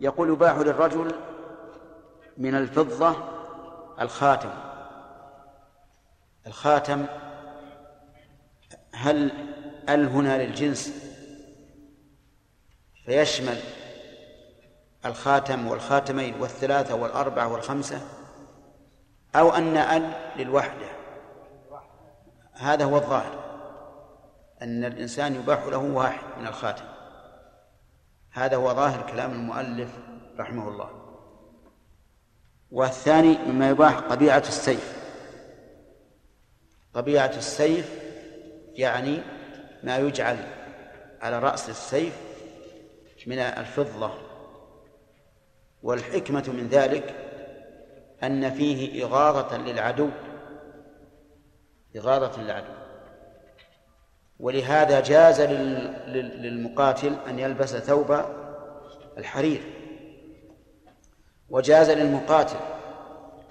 يقول يباح للرجل من الفضة الخاتم. الخاتم هل ال هنا للجنس؟ فيشمل الخاتم والخاتمين والثلاثة والأربعة والخمسة أو أن ال للوحدة. هذا هو الظاهر أن الإنسان يباح له واحد من الخاتم. هذا هو ظاهر كلام المؤلف رحمه الله. والثاني مما يباح طبيعة السيف. طبيعة السيف يعني ما يجعل على رأس السيف من الفضة. والحكمة من ذلك أن فيه إغاظة للعدو. إغاظة للعدو. ولهذا جاز للمقاتل أن يلبس ثوب الحرير وجاز للمقاتل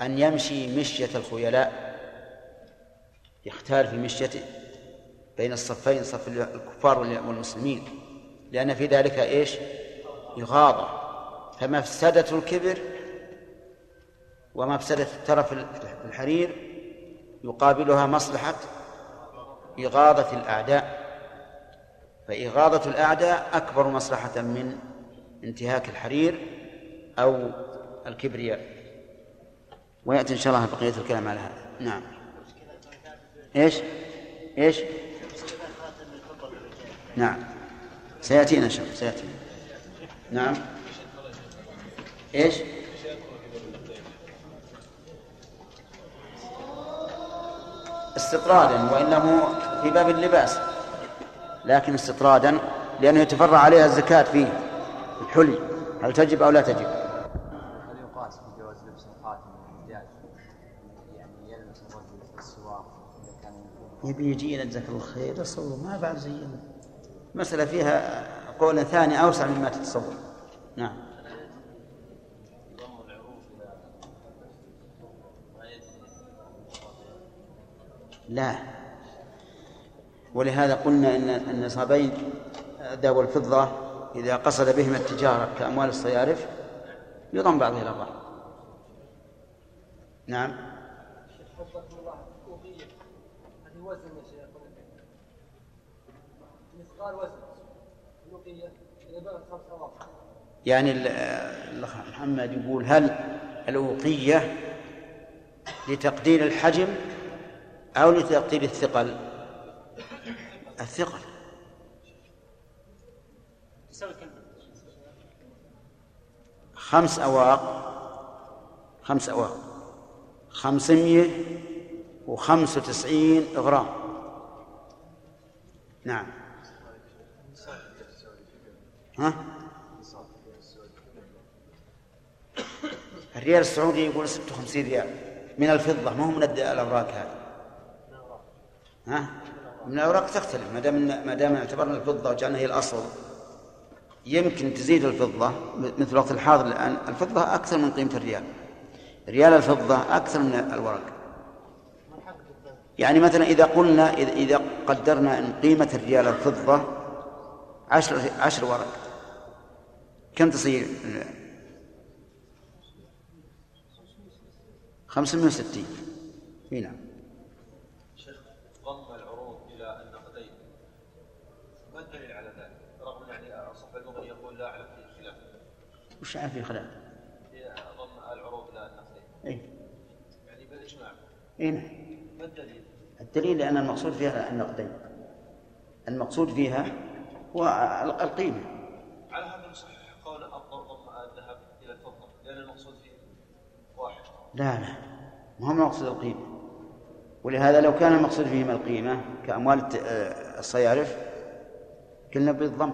أن يمشي مشية الخيلاء يختار في مشيته بين الصفين صف الكفار والمسلمين لأن في ذلك إيش؟ إغاظة فمفسدة الكبر ومفسدة الترف الحرير يقابلها مصلحة إغاظة الأعداء فإغاظة الأعداء أكبر مصلحة من انتهاك الحرير أو الكبرياء. ويأتي إن شاء الله بقية الكلام على هذا. نعم. إيش؟ إيش؟ نعم. سيأتينا إن شاء الله سيأتينا. نعم. إيش؟ استطرادا وإنه في باب اللباس. لكن استطرادا لأنه يتفرع عليها الزكاة فيه الحلي. هل تجب أو لا تجب؟ هل يقاس في جواز لبس الخاتم يعني يلبس الرجل في السواق إذا كان يبي يجينا جزاك الله خير تصور ما بعد زينا. مسألة فيها قول ثاني أوسع مما تتصور. نعم. لا. ولهذا قلنا ان النصابين الذهب والفضه إذا قصد بهما التجارة كأموال الصيارف يضم بعضها إلى بعض. نعم. يعني الأخ محمد يقول هل الأوقية لتقدير الحجم أو لتقدير الثقل. الثقل. خمس أواق. خمس أواق. خمسمية وخمس وتسعين غرام. نعم. ها؟ الريال السعودي يقول 56 ريال. من الفضة. ما هو من الأوراق هذه؟ ها؟ من الأوراق تختلف. ما دام ما دام اعتبرنا الفضة وجعلنا هي الأصل يمكن تزيد الفضة. مثل وقت الحاضر الآن الفضة أكثر من قيمة الريال. ريال الفضة أكثر من الورق. يعني مثلا إذا قلنا إذا قدرنا أن قيمة الريال الفضة عشر عشر ورق. كم تصير؟ 560 إي نعم شيخ ضم العروض إلى النقدين ما الدليل على ذلك؟ رغم يعني صاحب اللغة يقول لا اعلم فيه خلاف وش عارف في خلاف؟ ضم العروض إلى النقدين اي يعني بالاجماع اي نعم. ما الدليل؟ الدليل لأن المقصود فيها النقدين. المقصود فيها هو القيمة. على هذا نصحح قول ضم الذهب إلى الفضة لأن المقصود فيه واحد. لا لا. ما هو المقصود القيمة. ولهذا لو كان المقصود فيهما القيمة كأموال الت- آه، الصيارف قلنا بالضم.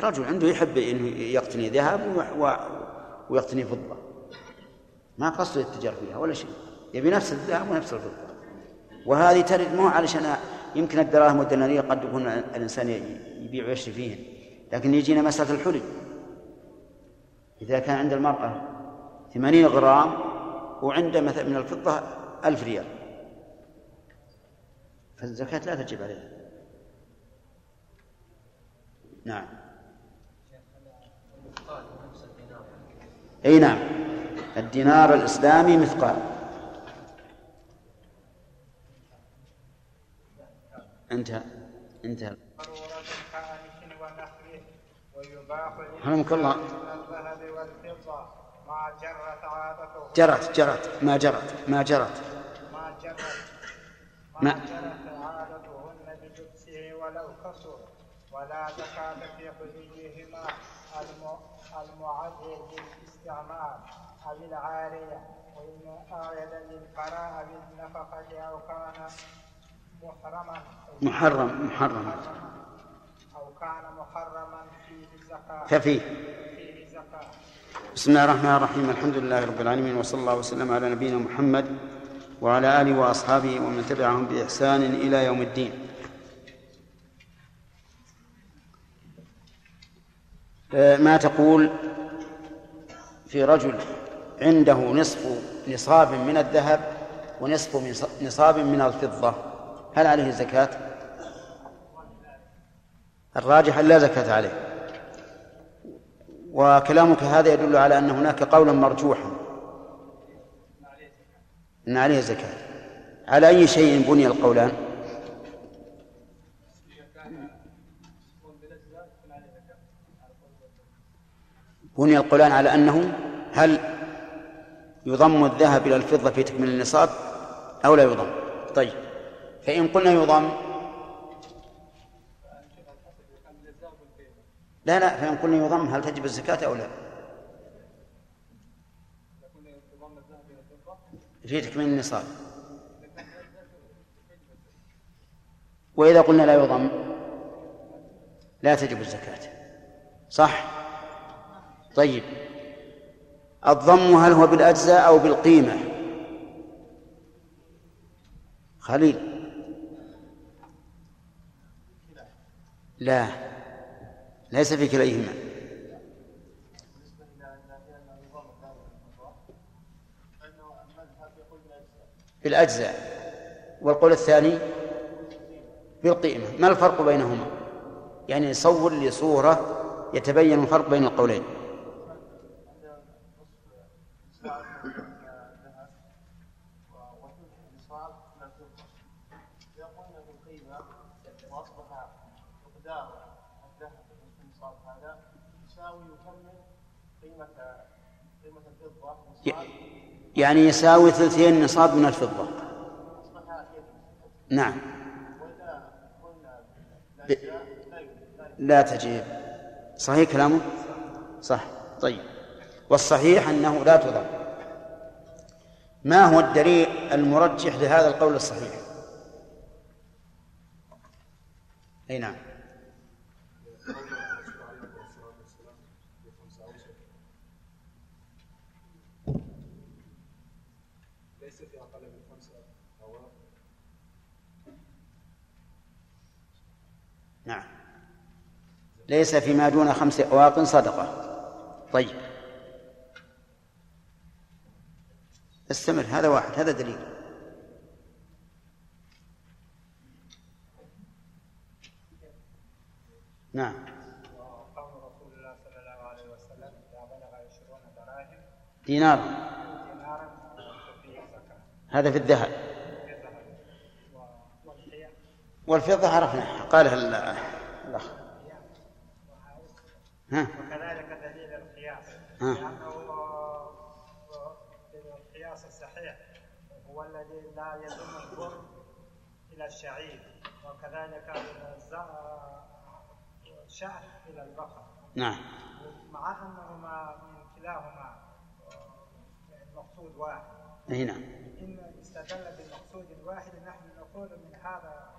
رجل عنده يحب انه يقتني ذهب ويقتني فضة. ما قصده التجار فيها ولا شيء. يبي نفس الذهب ونفس الفضة. وهذه ترد مو علشان يمكن الدراهم والدنانير قد يكون الإنسان يبيع ويشتري فيهن. لكن يجينا مسألة الحلي إذا كان عند المرأة ثمانين غرام وعنده مثلا من الفضة ألف ريال. فالزكاة لا تجب عليها. نعم. أي نعم. الدينار الإسلامي مثقال. انتهى. انتهى. رحمك الله. جرت جرت. ما جرت ما جرت. ما جرت. ما- ما جرت عادتهن بلبسه ولو كسر ولا زكاة في حليهما الم- المعد للاستعمال أو العارية وإن أعيد للقراء بالنفقة أو كان محرما محرم محرم. أو كان محرما فيه الزكاة. ففيه فيه بسم الله الرحمن الرحيم. الحمد لله رب العالمين وصلى الله وسلم على نبينا محمد وعلى آله وأصحابه ومن تبعهم بإحسان إلى يوم الدين. آه، ما تقول في رجل عنده نصف نصاب من الذهب ونصف نصاب من الفضة. هل عليه زكاة؟ الراجح لا زكاة عليه. وكلامك هذا يدل على أن هناك قولا مرجوحا. أن عليه زكاة. على أي شيء بني القولان؟ بني القولان على أنه هل يضم الذهب إلى الفضة في تكميل النصاب أو لا يضم. طيب. فإن قلنا يضم. لا لا فإن قلنا يضم هل تجب الزكاة أو لا؟ في تكميل النصاب. وإذا قلنا لا يضم لا تجب الزكاة. صح؟ طيب. الضم هل هو بالأجزاء أو بالقيمة؟ خليل. لا. ليس في كليهما. بالأجزاء. والقول الثاني؟ بالقيمة. ما الفرق بينهما؟ يعني صور لي صورة يتبين الفرق بين القولين واصبح مقدار الذهب في النصاب هذا يساوي يكمل قيمه قيمه الفضه نصاب يعني يساوي ثلثين نصاب من الفضة. نعم. ب- لا تجيب. صحيح كلامه؟ صح. طيب. والصحيح أنه لا تضم ما هو الدليل المرجح لهذا القول الصحيح؟ أي نعم ليس في أقل من خمسة أواق نعم ليس فيما دون خمس أواق صدقة. طيب. استمر هذا واحد هذا دليل. نعم. دينار. هذا في الذهب. والفضة عرفنا قالها ال- الأخ. ها. وكذلك دليل القياس. ها. لأنه القياس الصحيح. هو الذي لا يضم البر إلى الشعير. وكذلك الشعر إلى البقر. نعم. مع أنهما من كلاهما المقصود واحد. أي نعم. إن استدل بمقصود واحد نحن نقول من هذا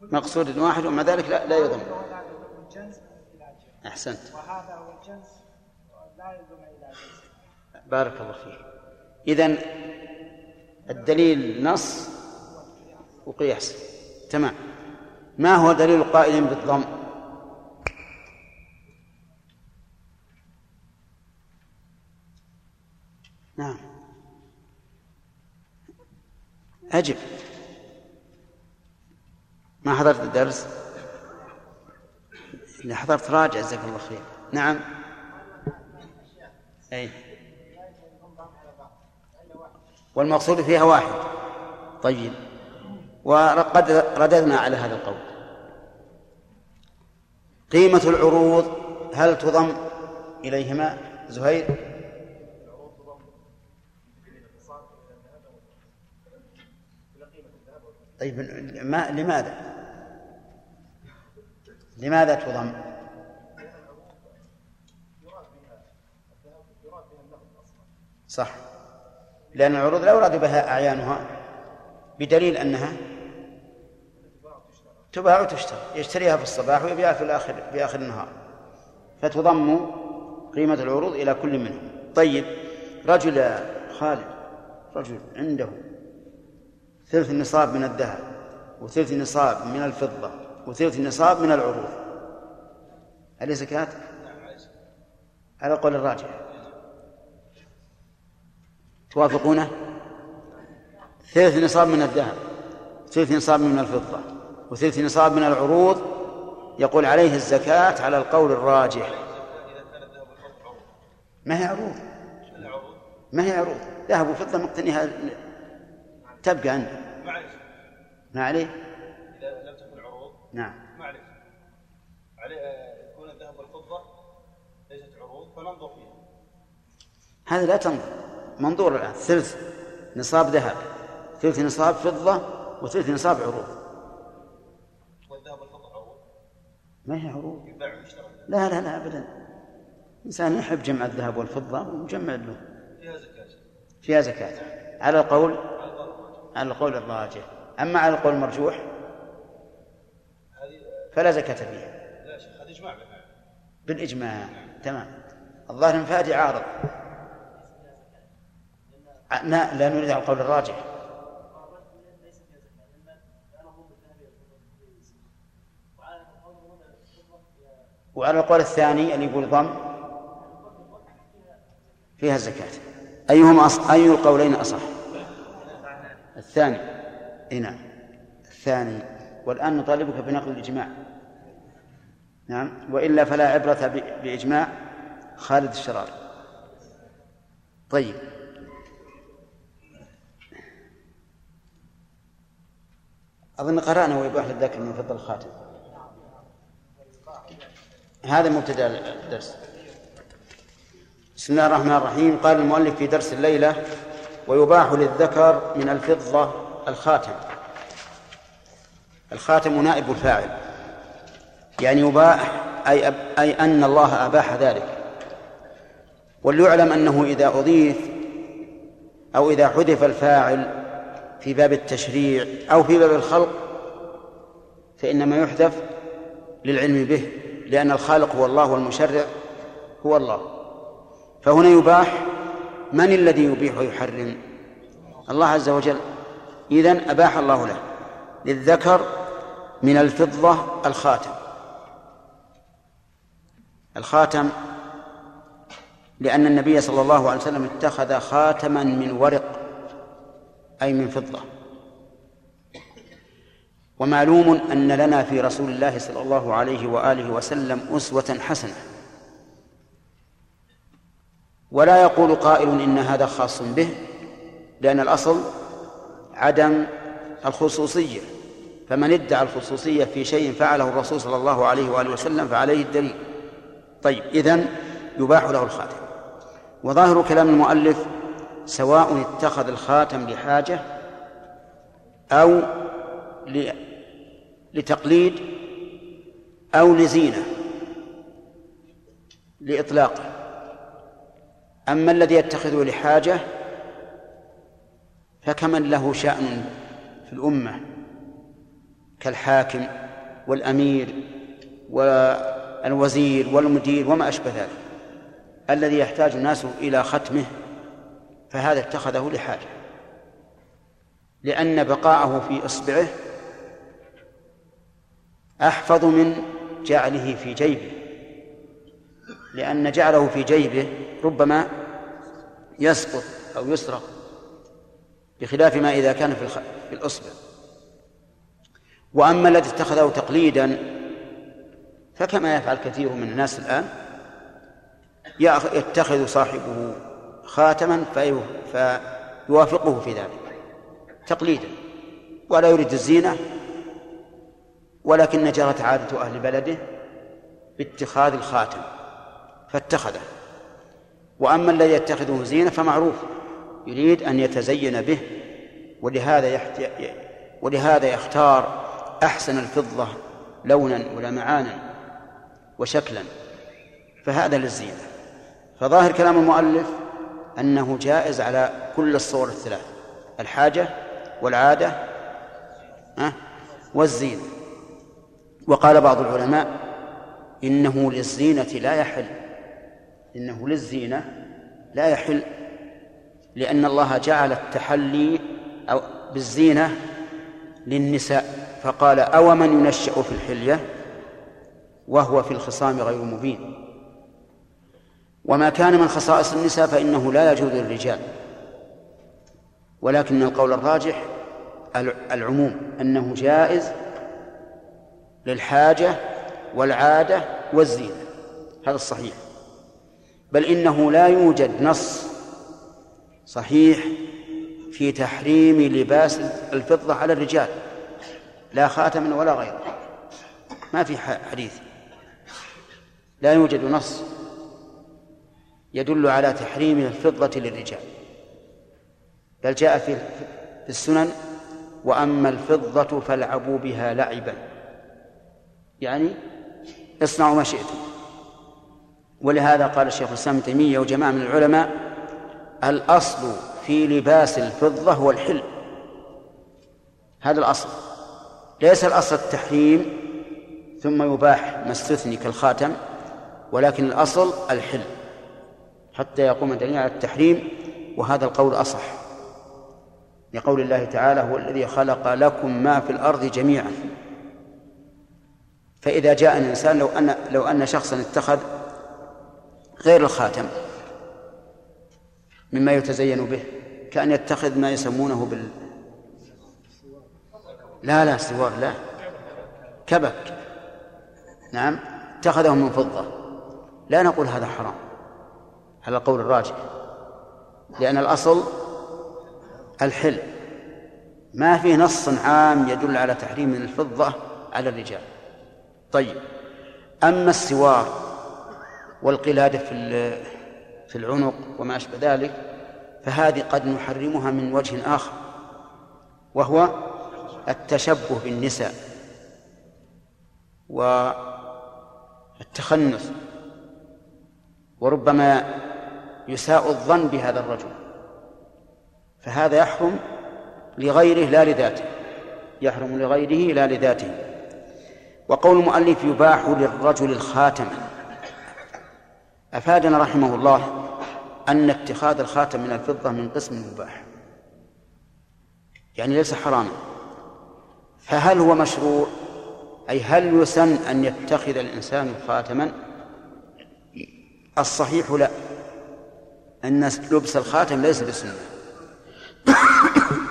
مقصود واحد. ومع ذلك لا, لا يضم الجنس. أحسنت. وهذا هو الجنس لا يضم إلى جنس. بارك الله فيك. إذن الدليل نص وقياس. تمام. ما هو دليل قائل بالضم؟ نعم. أجب. ما حضرت الدرس؟ إذا حضرت راجع جزاك الله خير. نعم. أي. والمقصود فيها واحد. طيب. وقد رددنا على هذا القول. قيمة العروض هل تضم إليهما؟ زهير؟ طيب ما لماذا؟ لماذا تضم؟ صح. لأن العروض لا يراد بها أعيانها بدليل أنها تباع وتشترى يشتريها في الصباح ويبيعها في الآخر في آخر النهار. فتضم قيمة العروض إلى كل منهم طيب رجل يا خالد رجل عنده ثلث النصاب من الذهب وثلث النصاب من الفضة وثلث النصاب من العروض. هل زكاة؟ على قول الراجح. توافقونه؟ ثلث نصاب من الذهب ثلث نصاب من الفضة وثلث نصاب من العروض يقول عليه الزكاة على القول الراجح. ما هي عروض؟ ما هي عروض؟ ذهب وفضة مقتنيها تبقى عنده ما عليه نعم. ما عليه آه، يكون الذهب والفضة ليست عروض فننظر فيها. هذا لا تنظر. منظور الآن. ثلث نصاب ذهب ثلث نصاب فضة وثلث نصاب عروض. والذهب والفضة عروض؟ ما هي عروض؟ لا لا لا أبدا. إنسان يحب جمع الذهب والفضة ومجمع له. فيها زكاة. فيها زكاة. على القول؟ على القول الراجح. أما على القول المرجوح؟ فلا زكاة فيها. لا شيخ هذا بالمعنى بالإجماع تمام. الظاهر أن فادي عارض لا لا نريد على القول الراجح. وعلى القول الثاني اللي يقول ضم فيها الزكاة. أيهما أصح أي القولين أصح؟ الثاني. إي نعم. الثاني. والآن نطالبك بنقل الإجماع. نعم. وإلا فلا عبرة بإجماع خالد الشرار. طيب. أظن قرأنا ويباح للذكر من فضل الخاتم. هذا مبتدأ الدرس. بسم الله الرحمن الرحيم. قال المؤلف في درس الليلة ويباح للذكر من الفضة الخاتم. الخاتم نائب الفاعل. يعني يباح أي, أب أي أن الله أباح ذلك. وليعلم أنه إذا أضيف أو إذا حذف الفاعل في باب التشريع أو في باب الخلق فإنما يحذف للعلم به لأن الخالق هو الله والمشرع هو الله. فهنا يباح من الذي يبيح ويحرم؟ الله عز وجل. إذن أباح الله له للذكر من الفضة الخاتم. الخاتم لأن النبي صلى الله عليه وسلم اتخذ خاتما من ورق أي من فضة. ومعلوم أن لنا في رسول الله صلى الله عليه وآله وسلم أسوة حسنة. ولا يقول قائل إن هذا خاص به لأن الأصل عدم الخصوصية. فمن ادعى الخصوصية في شيء فعله الرسول صلى الله عليه وآله وسلم فعليه الدليل. طيب إذن يباح له الخاتم. وظاهر كلام المؤلف سواء اتخذ الخاتم لحاجة أو لتقليد أو لزينة لإطلاقه. أما الذي يتخذه لحاجة فكمن له شأن في الأمة كالحاكم والأمير والوزير والمدير وما أشبه ذلك. الذي يحتاج الناس إلى ختمه فهذا اتخذه لحاجة. لأن بقاءه في إصبعه أحفظ من جعله في جيبه. لأن جعله في جيبه ربما يسقط أو يسرق بخلاف ما إذا كان في, الأصبع. وأما الذي اتخذه تقليدا فكما يفعل كثير من الناس الآن يتخذ صاحبه خاتما في يوافقه في ذلك تقليدا ولا يريد الزينة ولكن جرت عادة أهل بلده باتخاذ الخاتم فاتخذه. وأما الذي يتخذه زينة فمعروف يريد أن يتزين به ولهذا يحت... ولهذا يختار أحسن الفضة لونا ولمعانا وشكلا فهذا للزينة. فظاهر كلام المؤلف أنه جائز على كل الصور الثلاث الحاجة والعادة والزينة. وقال بعض العلماء إنه للزينة لا يحل إنه للزينة لا يحل لأن الله جعل التحلي أو بالزينة للنساء. فقال أو من ينشأ في الحلية؟ وهو في الخصام غير مبين. وما كان من خصائص النساء فإنه لا يجوز للرجال. ولكن القول الراجح العموم أنه جائز للحاجة والعادة والزينة. هذا الصحيح. بل إنه لا يوجد نص صحيح في تحريم لباس الفضة على الرجال. لا خاتم ولا غيره. ما في حديث. لا يوجد نص يدل على تحريم الفضة للرجال. بل جاء في السنن وأما الفضة فالعبوا بها لعبا. يعني اصنعوا ما شئتم. ولهذا قال الشيخ الإسلام ابن تيمية وجماعة من العلماء الأصل في لباس الفضة هو الحل. هذا الأصل. ليس الأصل التحريم ثم يباح ما استثني كالخاتم. ولكن الأصل الحل حتى يقوم الدليل على التحريم وهذا القول أصح. لقول الله تعالى هو الذي خلق لكم ما في الأرض جميعا. فإذا جاء الإنسان لو أن لو أن شخصا اتخذ غير الخاتم مما يتزين به كأن يتخذ ما يسمونه بال لا لا سوار لا كبك. نعم اتخذه من فضة. لا نقول هذا حرام. على القول الراجح. لأن الأصل الحل. ما في نص عام يدل على تحريم الفضة على الرجال. طيب. أما السوار والقلادة في في العنق وما أشبه ذلك فهذه قد نحرمها من وجه آخر وهو التشبه بالنساء والتخنث. وربما يساء الظن بهذا الرجل. فهذا يحرم لغيره لا لذاته. يحرم لغيره لا لذاته. وقول المؤلف يباح للرجل الخاتم. أفادنا رحمه الله أن اتخاذ الخاتم من الفضة من قسم مباح. يعني ليس حراما. فهل هو مشروع؟ أي هل يسن أن يتخذ الإنسان خاتما؟ الصحيح لا. أن لبس الخاتم ليس بسنة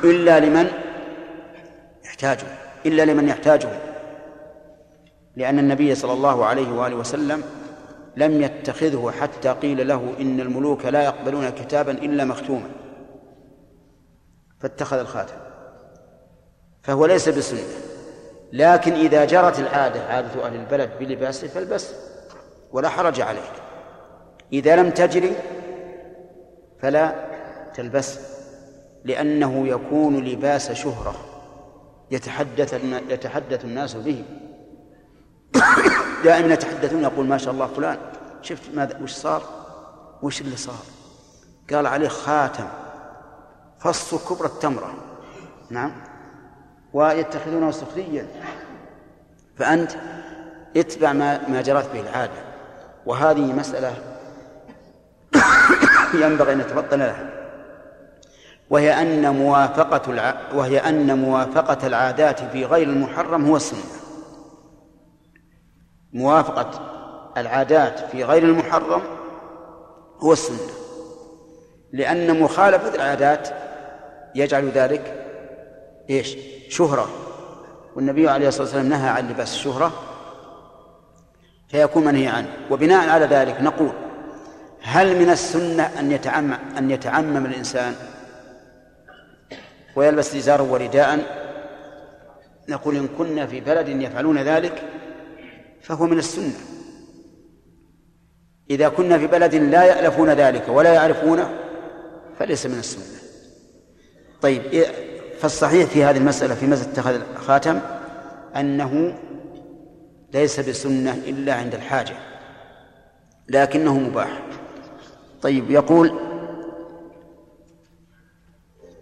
إلا لمن يحتاجه. إلا لمن يحتاجه. لأن النبي صلى الله عليه وآله وسلم لم يتخذه حتى قيل له إن الملوك لا يقبلون كتابا إلا مختوما. فاتخذ الخاتم. فهو ليس بسنة لكن إذا جرت العادة عادة أهل البلد بلباسه فالبس. ولا حرج عليك إذا لم تجري فلا تلبس لأنه يكون لباس شهرة يتحدث يتحدث الناس به. دائما يتحدثون يقول ما شاء الله فلان شفت ماذا وش صار؟ وش اللي صار؟ قال عليه خاتم فص كبر التمرة. نعم. ويتخذونه سخريا فأنت اتبع ما ما جرت به العادة. وهذه مسألة ينبغي أن يتفطن لها. وهي أن موافقة الع... وهي أن موافقة العادات في غير المحرم هو السنة. موافقة العادات في غير المحرم هو السنة. لأن مخالفة العادات يجعل ذلك إيش؟ شهرة. والنبي عليه الصلاة والسلام نهى عن لباس الشهرة فيكون منهي عنه. وبناء على ذلك نقول هل من السنة أن يتعمم أن يتعمم الإنسان ويلبس إزارا ورداء؟ نقول إن كنا في بلد يفعلون ذلك فهو من السنة. إذا كنا في بلد لا يألفون ذلك ولا يعرفونه فليس من السنة. طيب فالصحيح في هذه المسألة في مسألة اتخاذ الخاتم أنه ليس بسنة إلا عند الحاجة لكنه مباح. طيب يقول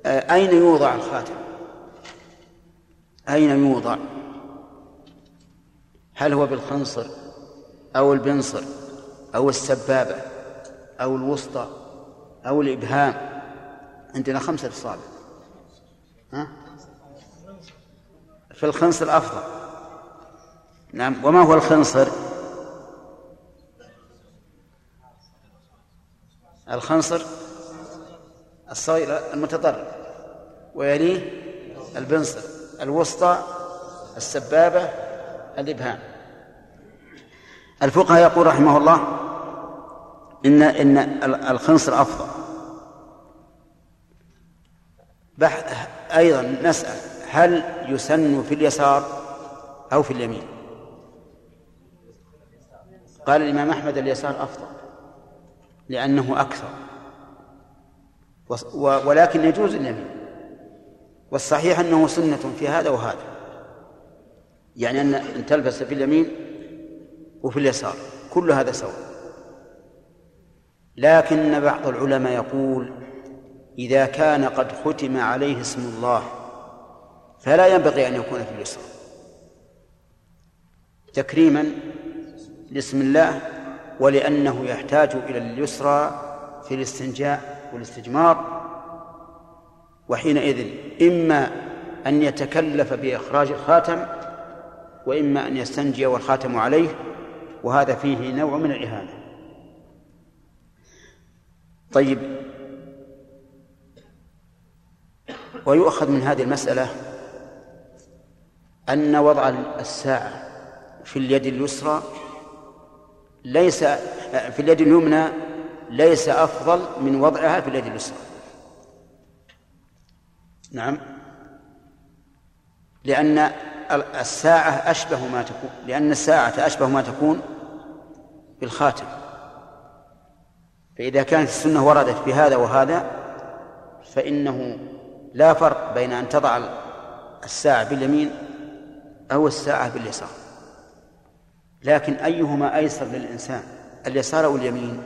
آه، أين يوضع الخاتم؟ أين يوضع؟ هل هو بالخنصر أو البنصر أو السبابة أو الوسطى أو الإبهام؟ عندنا خمسة أصابع ها؟ في الخنصر أفضل. نعم وما هو الخنصر؟ الخنصر الصغير المتضرر ويليه البنصر الوسطى السبابة الإبهام. الفقهاء يقول رحمه الله إن إن الخنصر أفضل. بحث أيضا نسأل هل يسن في اليسار أو في اليمين؟ قال الإمام أحمد اليسار أفضل. لأنه أكثر. ولكن يجوز اليمين والصحيح أنه سنة في هذا وهذا. يعني أن تلبس في اليمين وفي اليسار. كل هذا سواء. لكن بعض العلماء يقول إذا كان قد ختم عليه اسم الله فلا ينبغي أن يكون في اليسار. تكريما لاسم الله ولأنه يحتاج إلى اليسرى في الاستنجاء والاستجمار وحينئذ إما أن يتكلف بإخراج الخاتم وإما أن يستنجي والخاتم عليه وهذا فيه نوع من الإهانة. طيب ويؤخذ من هذه المسألة أن وضع الساعة في اليد اليسرى ليس في اليد اليمنى ليس أفضل من وضعها في اليد اليسرى. نعم. لأن الساعة أشبه ما تكون لأن الساعة أشبه ما تكون بالخاتم. فإذا كانت السنة وردت بهذا وهذا فإنه لا فرق بين أن تضع الساعة باليمين أو الساعة باليسار. لكن أيهما أيسر للإنسان اليسار أو اليمين؟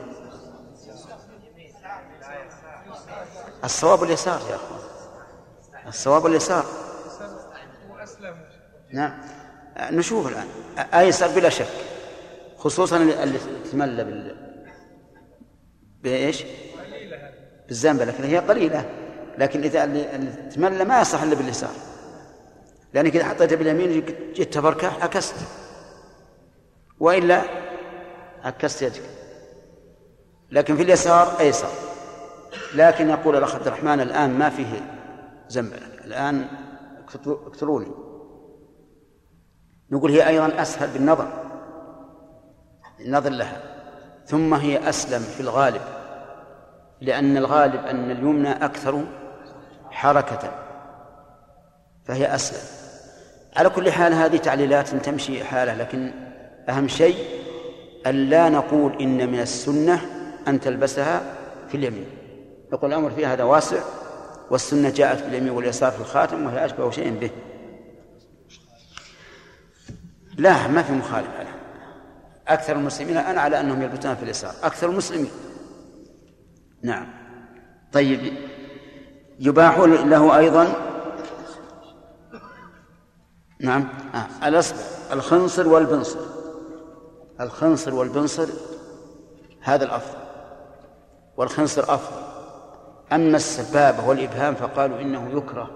الصواب اليسار يا أخوان. الصواب اليسار. نعم. نشوف الآن. أيسر بلا شك خصوصا اللي تملى بال بإيش؟ بالزنبة لكن هي قليلة. لكن إذا اللي تملى ما يصح إلا باليسار. لأنك إذا حطيتها باليمين جيت تفركه عكست. وإلا عكست يدك. لكن في اليسار أيسر. لكن يقول الأخ عبد الرحمن الآن ما فيه زنبلة الآن اقتلوني. نقول هي أيضا أسهل بالنظر. النظر لها. ثم هي أسلم في الغالب. لأن الغالب أن اليمنى أكثر حركة. فهي أسلم. على كل حال هذه تعليلات تمشي حالة لكن أهم شيء أن لا نقول إن من السنة أن تلبسها في اليمين. نقول الأمر في هذا واسع والسنة جاءت باليمين واليسار في الخاتم وهي أشبه شيء به. لا ما في مخالفة أكثر المسلمين الآن على أنهم يلبسون في اليسار. أكثر المسلمين. نعم. طيب. يباح له أيضا. نعم. آه. الأصبع الخنصر والبنصر. الخنصر والبنصر هذا الأفضل. والخنصر أفضل. أما السبابة والإبهام فقالوا إنه يكره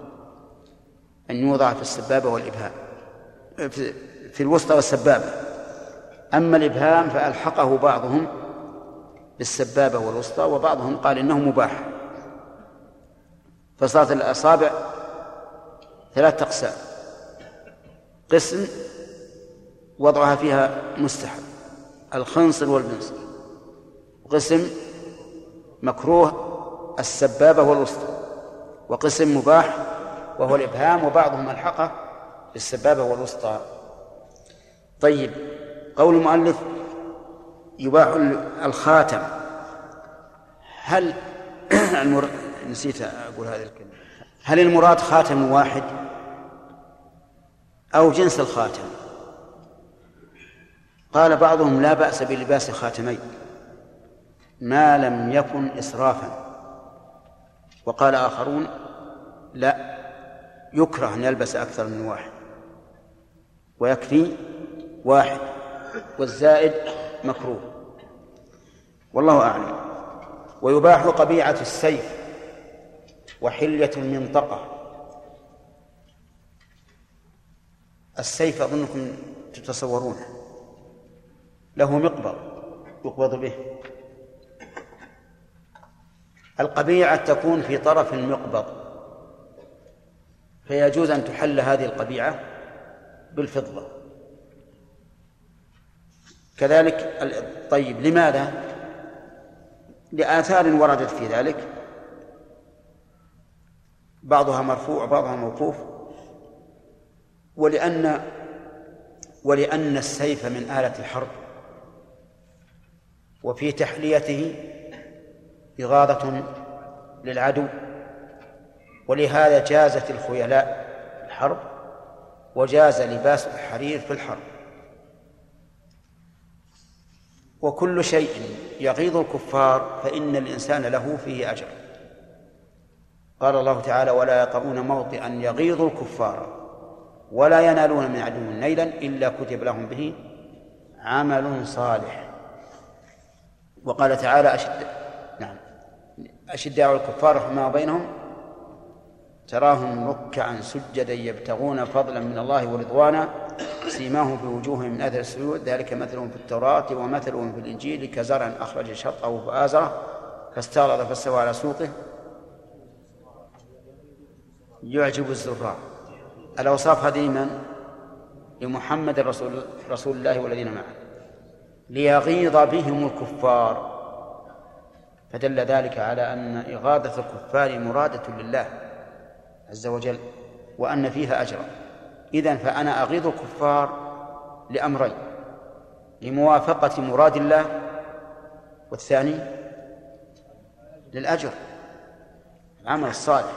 أن يوضع في السبابة والإبهام في الوسطى والسبابة. أما الإبهام فألحقه بعضهم بالسبابة والوسطى وبعضهم قال إنه مباح. فصارت الأصابع ثلاثة أقسام. قسم وضعها فيها مستحب. الخنصر والبنصر وقسم مكروه السبابة والوسطى. وقسم مباح وهو الإبهام وبعضهم ألحقه بالسبابة والوسطى. طيب قول المؤلف يباح الخاتم. هل المر... نسيت أقول هذه الكلمة. هل المراد خاتم واحد أو جنس الخاتم؟ قال بعضهم لا بأس بلباس خاتمين ما لم يكن إسرافا. وقال آخرون لا يكره أن يلبس أكثر من واحد. ويكفي واحد والزائد مكروه. والله أعلم. ويباح قبيعة السيف وحلية المنطقة. السيف أظنكم تتصورونه له مقبض يقبض به. القبيعة تكون في طرف المقبض. فيجوز أن تحل هذه القبيعة بالفضة. كذلك طيب لماذا؟ لآثار وردت في ذلك. بعضها مرفوع وبعضها موقوف. ولأن ولأن السيف من آلة الحرب. وفي تحليته إغاظة للعدو ولهذا جازت الخيلاء الحرب وجاز لباس الحرير في الحرب. وكل شيء يغيظ الكفار فإن الإنسان له فيه أجر. قال الله تعالى ولا يطؤون موطئا يغيظ الكفار ولا ينالون من عدو نيلا إلا كتب لهم به عمل صالح. وقال تعالى أشد نعم أشداء الكفار رحماء بينهم تراهم ركعا سجدا يبتغون فضلا من الله ورضوانا سيماهم في وجوههم من أثر السجود ذلك مثلهم في التوراة ومثلهم في الإنجيل كزرع أخرج شطأه فآزره فاستغلظ فاستوى على سوقه. يعجب الزراع الأوصاف هذه من؟ لمحمد رسول رسول الله والذين معه. ليغيظ بهم الكفار. فدل ذلك على أن إغاظة الكفار مرادة لله عز وجل وأن فيها أجرا. إذن فأنا أغيظ الكفار لأمرين لموافقة مراد الله والثاني للأجر العمل الصالح.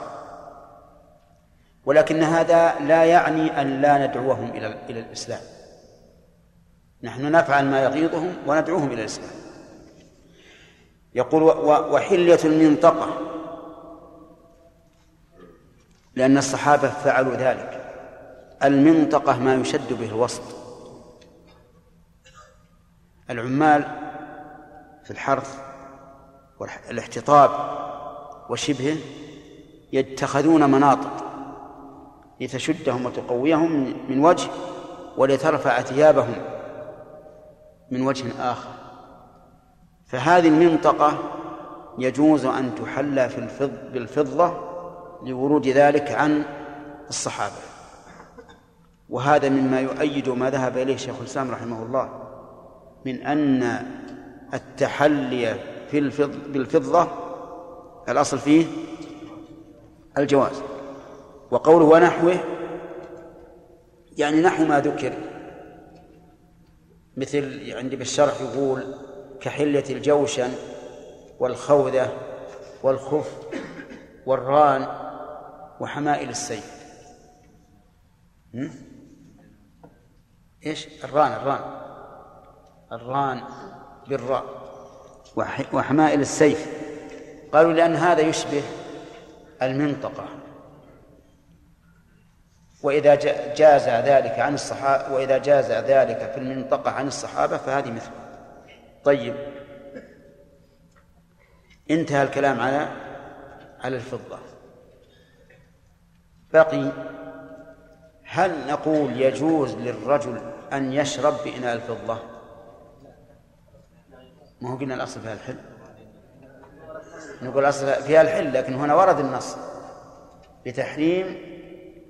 ولكن هذا لا يعني أن لا ندعوهم إلى الإسلام. نحن نفعل ما يغيظهم وندعوهم إلى الإسلام. يقول وحلية المنطقة لأن الصحابة فعلوا ذلك. المنطقة ما يشد به الوسط. العمال في الحرث والاحتطاب وشبهه يتخذون مناطق لتشدهم وتقويهم من وجه ولترفع ثيابهم من وجه آخر. فهذه المنطقة يجوز أن تحلى في الفض بالفضة لورود ذلك عن الصحابة. وهذا مما يؤيد ما ذهب إليه شيخ الإسلام رحمه الله من أن التحلي في الفض بالفضة الأصل فيه الجواز. وقوله ونحوه يعني نحو ما ذكر مثل عندي بالشرح يقول كحلة الجوشن والخوذة والخف والران وحمائل السيف إيش؟ الران الران. الران بالراء. وحمائل السيف. قالوا لأن هذا يشبه المنطقة. وإذا جاز ذلك عن الصحابة وإذا جاز ذلك في المنطقة عن الصحابة فهذه مثله طيب. انتهى الكلام على على الفضة. بقي هل نقول يجوز للرجل أن يشرب بإناء الفضة؟ ما هو قلنا الأصل فيها الحل. نقول الأصل فيها الحل لكن هنا ورد النص. بتحريم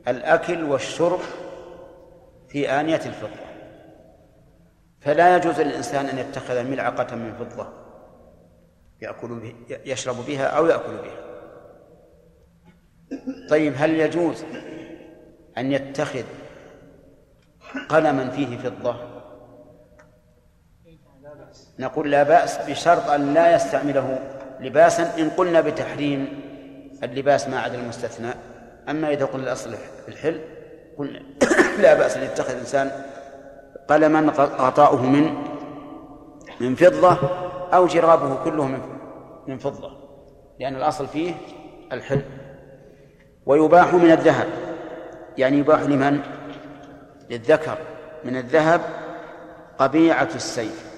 الأكل والشرب في آنية الفضة. فلا يجوز للإنسان أن يتخذ ملعقة من فضة يأكل به يشرب بها أو يأكل بها. طيب هل يجوز أن يتخذ قلما فيه فضة؟ نقول لا بأس بشرط أن لا يستعمله لباسا. إن قلنا بتحريم اللباس ما عدا المستثنى أما إذا قلنا الأصل الحل قلنا لا بأس أن يتخذ الإنسان قلما غطاؤه من من فضة أو جرابه كله من من فضة لأن الأصل فيه الحل ويباح من الذهب يعني يباح لمن؟ للذكر من الذهب قبيعة السيف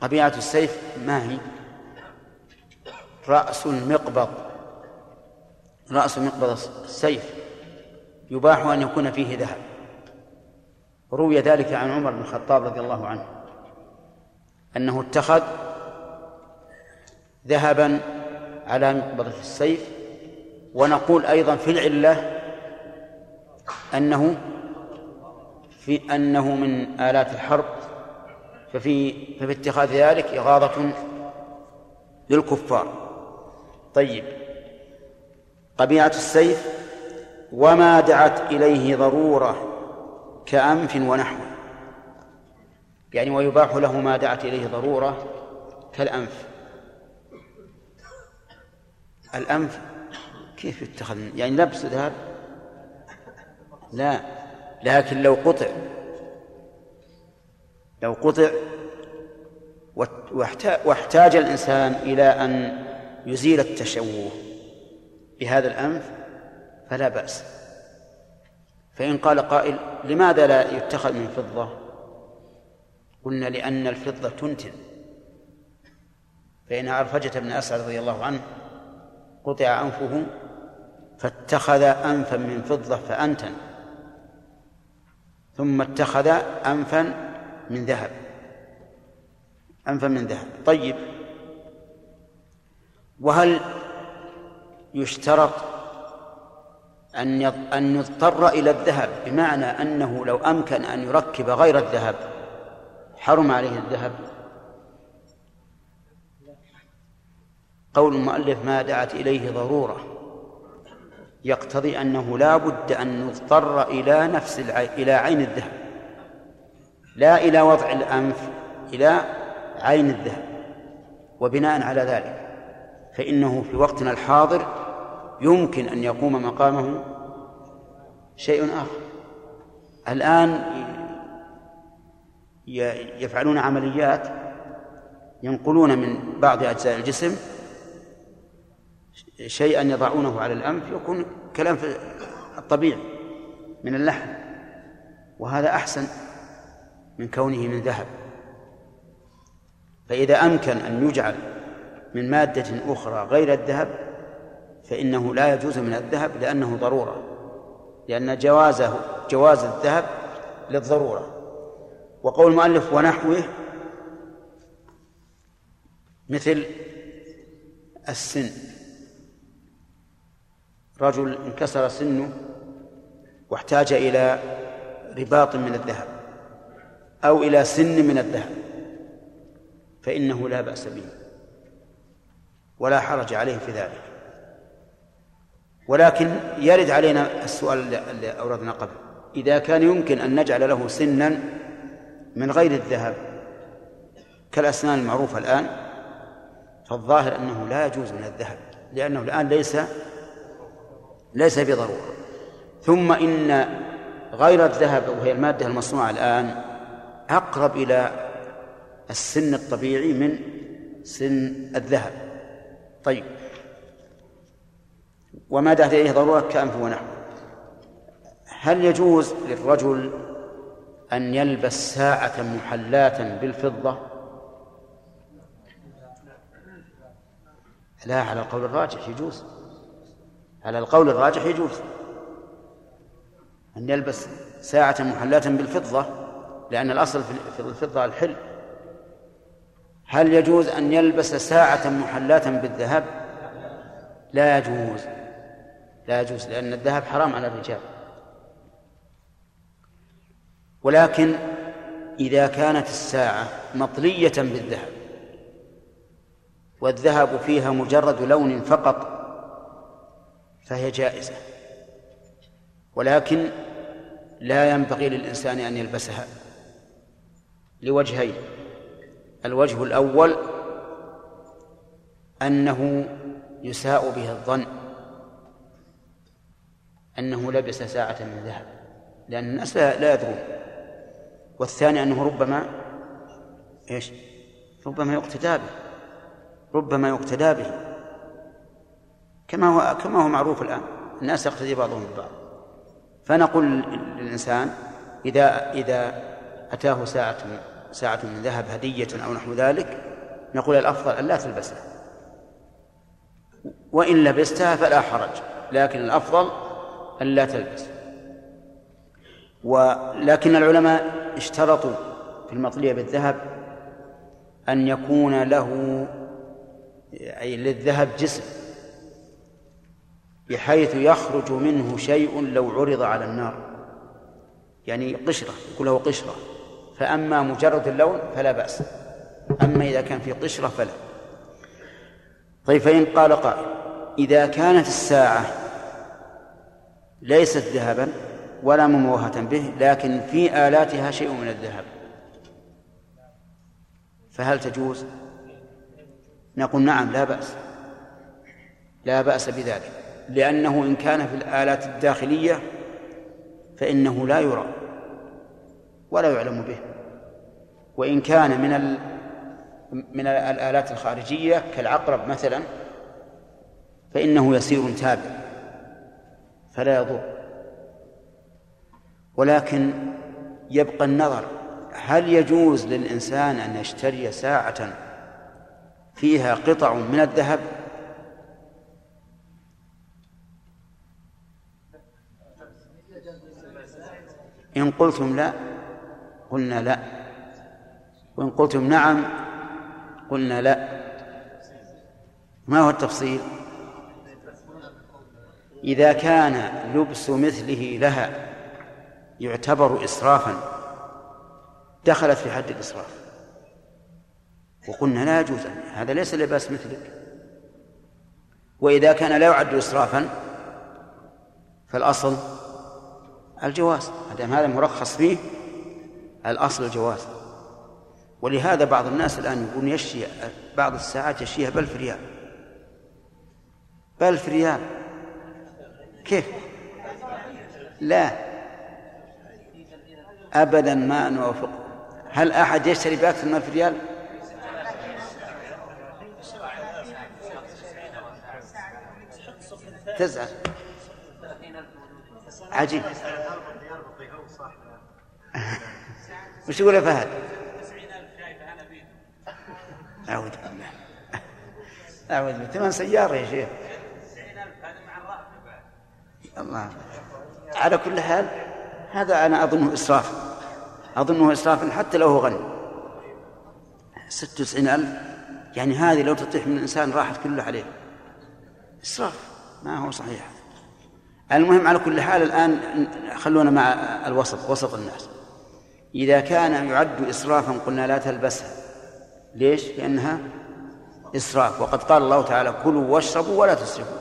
قبيعة السيف ما هي؟ رأس المقبض. رأس مقبض السيف. يباح أن يكون فيه ذهب. روي ذلك عن عمر بن الخطاب رضي الله عنه. أنه اتخذ ذهبا على مقبضة السيف. ونقول أيضا في العلة أنه في أنه من آلات الحرب. ففي ففي اتخاذ ذلك إغاظة للكفار. طيب. قبيعة السيف وما دعت إليه ضرورة كأنف ونحوه يعني ويباح له ما دعت إليه ضرورة كالأنف. الأنف كيف يتخذ؟ يعني لبس ذهب؟ لا. لكن لو قطع. لو قطع واحتاج الإنسان إلى أن يزيل التشوه. بهذا الأنف فلا بأس. فإن قال قائل لماذا لا يتخذ من فضة؟ قلنا لأن الفضة تنتن. فإن عرفجة بن أسعد رضي الله عنه قطع أنفه فاتخذ أنفا من فضة فأنتن. ثم اتخذ أنفا من ذهب. أنفا من ذهب. طيب. وهل يشترط أن أن يضطر إلى الذهب؟ بمعنى أنه لو أمكن أن يركب غير الذهب حرم عليه الذهب؟ قول المؤلف ما دعت إليه ضرورة. يقتضي أنه لا بد أن نضطر إلى نفس العين إلى عين الذهب. لا إلى وضع الأنف إلى عين الذهب وبناء على ذلك. فإنه في وقتنا الحاضر يمكن أن يقوم مقامه شيء آخر. الآن يفعلون عمليات ينقلون من بعض أجزاء الجسم شيئا يضعونه على الأنف يكون كلام في الطبيعي من اللحم وهذا أحسن من كونه من ذهب. فإذا أمكن أن يجعل من مادة أخرى غير الذهب فإنه لا يجوز من الذهب لأنه ضرورة لأن جوازه جواز الذهب للضرورة. وقول المؤلف ونحوه مثل السن. رجل انكسر سنه واحتاج إلى رباط من الذهب أو إلى سن من الذهب فإنه لا بأس به. ولا حرج عليه في ذلك. ولكن يرد علينا السؤال اللي أوردنا قبل. إذا كان يمكن أن نجعل له سنا من غير الذهب كالأسنان المعروفة الآن فالظاهر أنه لا يجوز من الذهب لأنه الآن ليس ليس بضرورة. ثم إن غير الذهب وهي المادة المصنوعة الآن أقرب إلى السن الطبيعي من سن الذهب. طيب. وما دعت إليه ضرورة كأنف ونحو. هل يجوز للرجل أن يلبس ساعة محلاة بالفضة؟ لا على القول الراجح يجوز. على القول الراجح يجوز. أن يلبس ساعة محلاة بالفضة لأن الأصل في الفضة الحل هل يجوز أن يلبس ساعة محلاة بالذهب؟ لا يجوز. لا يجوز لأن الذهب حرام على الرجال. ولكن إذا كانت الساعة مطلية بالذهب والذهب فيها مجرد لون فقط فهي جائزة. ولكن لا ينبغي للإنسان أن يلبسها لوجهين. الوجه الأول أنه يساء به الظن أنه لبس ساعة من ذهب لأن الناس لا يدرون. والثاني أنه ربما إيش؟ ربما يقتدى به ربما يقتدى به. كما هو كما هو معروف الآن الناس يقتدي بعضهم ببعض. فنقول للإنسان إذا إذا أتاه ساعة ساعة من ذهب هدية أو نحو ذلك نقول الأفضل أن لا تلبسها وإن لبستها فلا حرج لكن الأفضل أن لا تلبس. ولكن العلماء اشترطوا في المطلية بالذهب أن يكون له أي للذهب جسم بحيث يخرج منه شيء لو عرض على النار. يعني قشرة يكون له قشرة. فأما مجرد اللون فلا بأس. أما إذا كان في قشرة فلا. طيب فإن قال قائل إذا كانت الساعة ليست ذهبا ولا مموهة به لكن في آلاتها شيء من الذهب. فهل تجوز؟ نقول نعم لا بأس. لا بأس بذلك. لأنه إن كان في الآلات الداخلية فإنه لا يرى. ولا يعلم به. وإن كان من ال... من الآلات الخارجية كالعقرب مثلا فإنه يسير تابع فلا يضر. ولكن يبقى النظر هل يجوز للإنسان أن يشتري ساعة فيها قطع من الذهب؟ إن قلتم لا قلنا لا. وإن قلتم نعم قلنا لا. ما هو التفصيل؟ إذا كان لبس مثله لها يعتبر إسرافا دخلت في حد الإسراف. وقلنا لا يجوز هذا ليس لباس مثلك. وإذا كان لا يعد إسرافا فالأصل الجواز. ما دام هذا مرخص فيه. الأصل الجواز. ولهذا بعض الناس الآن يقول يشي بعض الساعات يشيها بألف ريال بألف ريال كيف؟ لا. أبدا ما نوافق. هل أحد يشتري بأكثر من ألف ريال تسعة عجيب. وش يقول يا فهد؟ أعوذ بالله. أعوذ بالله. ثمان سيارة يا شيخ. الله. على كل حال هذا أنا أظنه إسراف. أظنه إسراف حتى لو هو غني. ست وتسعين ألف يعني هذه لو تطيح من الإنسان راحت كلها عليه. إسراف. ما هو صحيح. المهم على كل حال الآن خلونا مع الوسط وسط الناس. إذا كان يعد إسرافا قلنا لا تلبسها ليش؟ لأنها إسراف. وقد قال الله تعالى كلوا واشربوا ولا تسرفوا.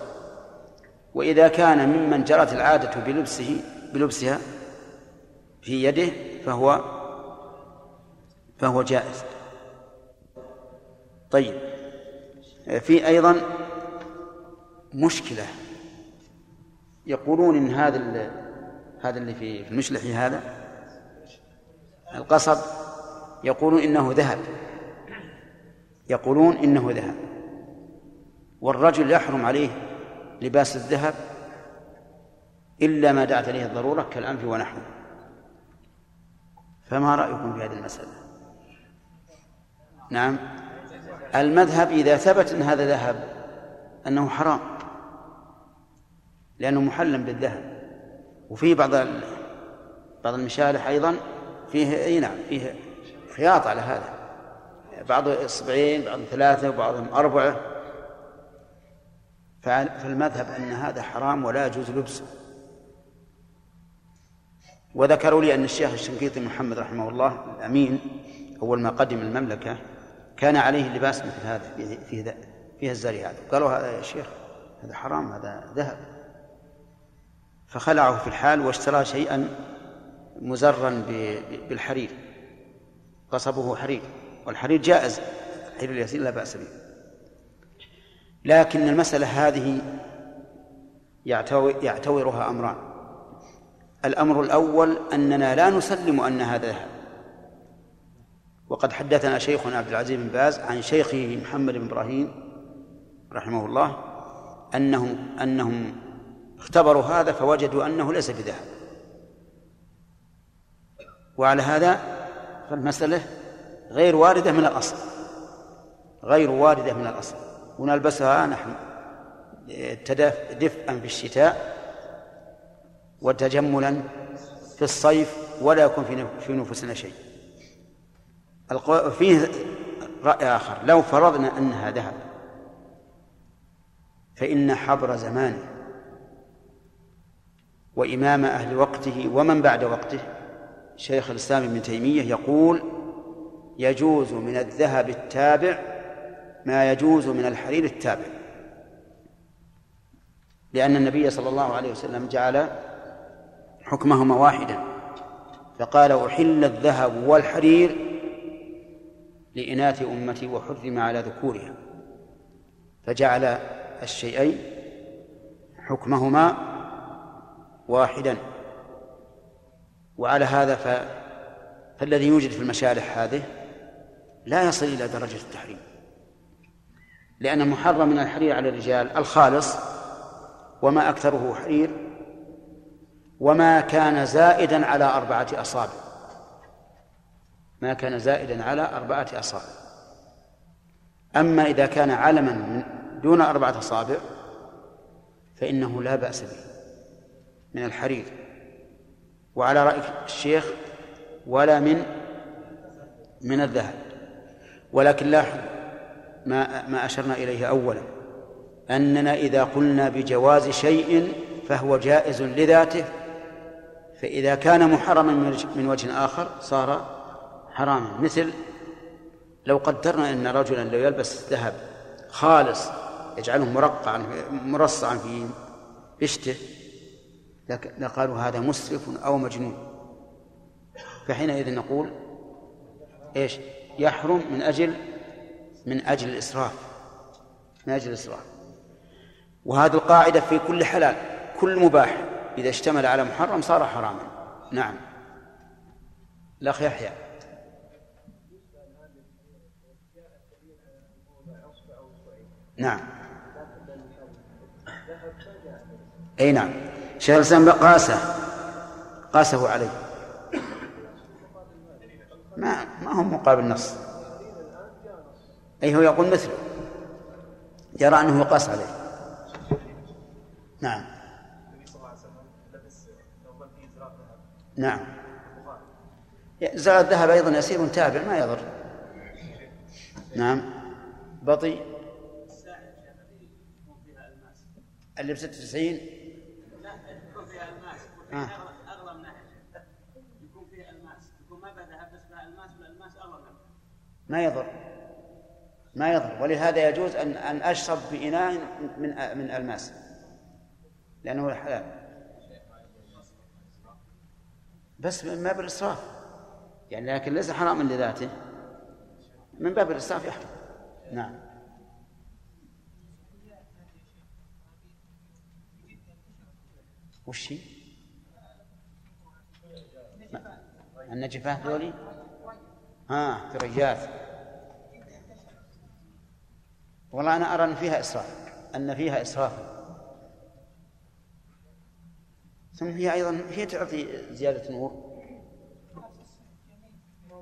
وإذا كان ممن جرت العادة بلبسه بلبسها في يده فهو فهو جائز. طيب. في أيضا مشكلة. يقولون إن هذا هذا اللي في المشلحي هذا القصب يقولون إنه ذهب. يقولون إنه ذهب. والرجل يحرم عليه لباس الذهب إلا ما دعت إليه الضرورة كالأنف ونحوه. فما رأيكم في هذه المسألة؟ نعم. المذهب إذا ثبت أن هذا ذهب أنه حرام لأنه محلم بالذهب. وفي بعض بعض المشالح أيضا فيه أي نعم فيه خياط على هذا. بعض إصبعين بعض ثلاثة وبعضهم أربعة. فالمذهب أن هذا حرام ولا يجوز لبسه. وذكروا لي أن الشيخ الشنقيطي محمد رحمه الله الأمين أول ما قدم المملكة كان عليه لباس مثل هذا فيه, فيه الزري هذا. قالوا هذا يا شيخ هذا حرام هذا ذهب. فخلعه في الحال واشترى شيئا مزرا بالحرير. قصبه حرير والحرير جائز حرير اليسير لا بأس به. لكن المسألة هذه يعتورها أمران. الأمر الأول أننا لا نسلم أن هذا ذهب. وقد حدثنا شيخنا عبد العزيز بن باز عن شيخه محمد بن إبراهيم رحمه الله أنهم أنهم اختبروا هذا فوجدوا أنه ليس بذهب. وعلى هذا فالمسألة غير واردة من الأصل. غير واردة من الأصل. ونلبسها نحن. دفئا في الشتاء وتجملا في الصيف ولا يكون في نفوسنا شيء. فيه رأي آخر. لو فرضنا أنها ذهب فإن حبر زمانه وإمام أهل وقته ومن بعد وقته شيخ الإسلام ابن تيمية يقول يجوز من الذهب التابع ما يجوز من الحرير التابع. لأن النبي صلى الله عليه وسلم جعل حكمهما واحدا فقال أحل الذهب والحرير لإناث أمتي وحرم على ذكورها. فجعل الشيئين حكمهما واحدا. وعلى هذا ف... فالذي يوجد في المشالح هذه لا يصل إلى درجة التحريم. لأن المحرم من الحرير على الرجال الخالص وما أكثره حرير وما كان زائدا على أربعة أصابع. ما كان زائدا على أربعة أصابع. أما إذا كان علما من دون أربعة أصابع فإنه لا بأس به من الحرير. وعلى رأي الشيخ ولا من من الذهب. ولكن لاحظ ما ما أشرنا إليه أولا أننا إذا قلنا بجواز شيء فهو جائز لذاته فإذا كان محرما من وجه آخر صار حراما. مثل لو قدرنا أن رجلا لو يلبس ذهب خالص يجعله مرقعا مرصعا في بشته لقالوا هذا مسرف أو مجنون. فحينئذ نقول إيش؟ يحرم من أجل من أجل الإسراف. من أجل الإسراف. وهذه القاعدة في كل حلال كل مباح إذا اشتمل على محرم صار حراما. نعم. الأخ يحيى. نعم. أي نعم. شيخ الإسلام قاسه قاسه عليه. ما ما هو مقابل نص. أي هو يقول مثله. يرى أنه يقاس عليه. نعم. نعم. زرع الذهب أيضا يسير تابع ما يضر. نعم. بطيء. اللي ب 96 لا يكون فيها الماس آه. أغلى من ناحية. يكون فيها ألماس. يكون ما بعد ذهب بس فيها ألماس والألماس أغلى منه. ما يضر. ما يضر. ولهذا يجوز ان أن أشرب بإناء من من ألماس. لأنه حلال. بس من باب الإسراف. يعني لكن ليس حراما لذاته. من باب الإسراف يحرم. نعم. وش هي؟ النجفات ذولي؟ ها ثريات والله أنا أرى أن فيها إسراف أن فيها إسراف. ثم هي أيضا هي تعطي زيادة نور.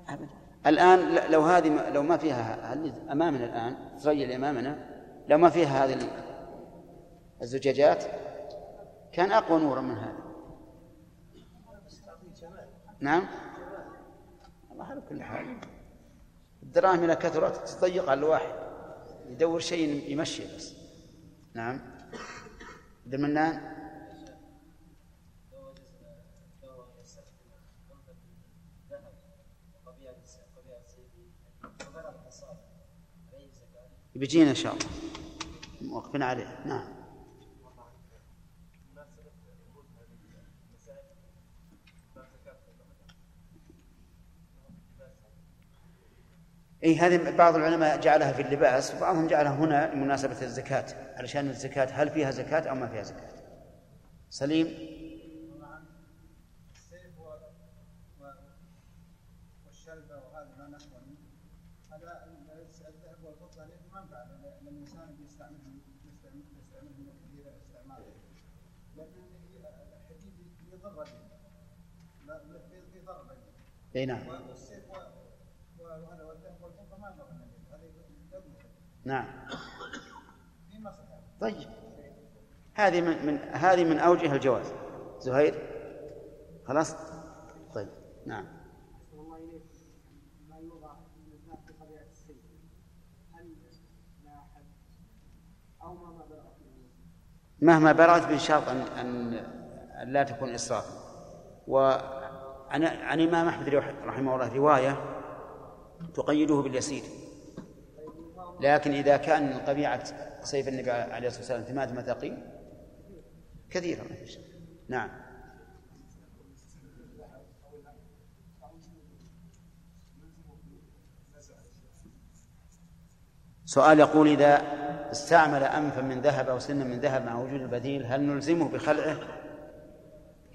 أبدا الآن لو هذه لو ما فيها أمامنا الآن؟ ثريا اللي أمامنا. لو ما فيها هذه الزجاجات كان أقوى نورا من هذا. نعم؟ على كل حال. الدراهم إذا كثرت تضيق على الواحد. يدور شيء يمشي بس. نعم. عبد المنان بيجينا إن شاء الله. موقفين عليه. نعم. إي هذه بعض العلماء جعلها في اللباس وبعضهم جعلها هنا لمناسبة الزكاة. علشان الزكاة هل فيها زكاة أو ما فيها زكاة؟ سليم؟ السيف و- نعم. طيب. هذه من, من هذه من أوجه الجواز. زهير؟ خلاص؟ طيب. نعم. مهما بلغت من شرط أن أن لا تكون اسرافا وعن عن الامام أحمد رحمه الله رواية تقيده باليسير. لكن إذا كان من طبيعه سيف النبي عليه الصلاة والسلام ثمانيه مثاقيل شك. نعم سؤال يقول إذا استعمل أنفا من ذهب أو سنا من ذهب مع وجود البديل هل نلزمه بخلعه؟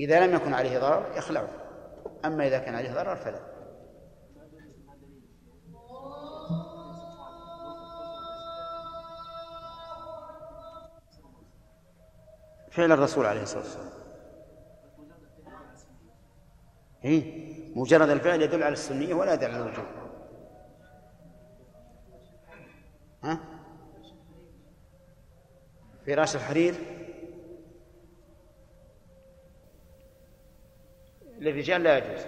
إذا لم يكن عليه ضرر يخلعه أما إذا كان عليه ضرر فلا فعل الرسول عليه الصلاة والسلام. إيه؟ مجرد الفعل يدل على السنية ولا يدل على الوجوب. ها؟ فراش الحرير. للرجال لا يجوز.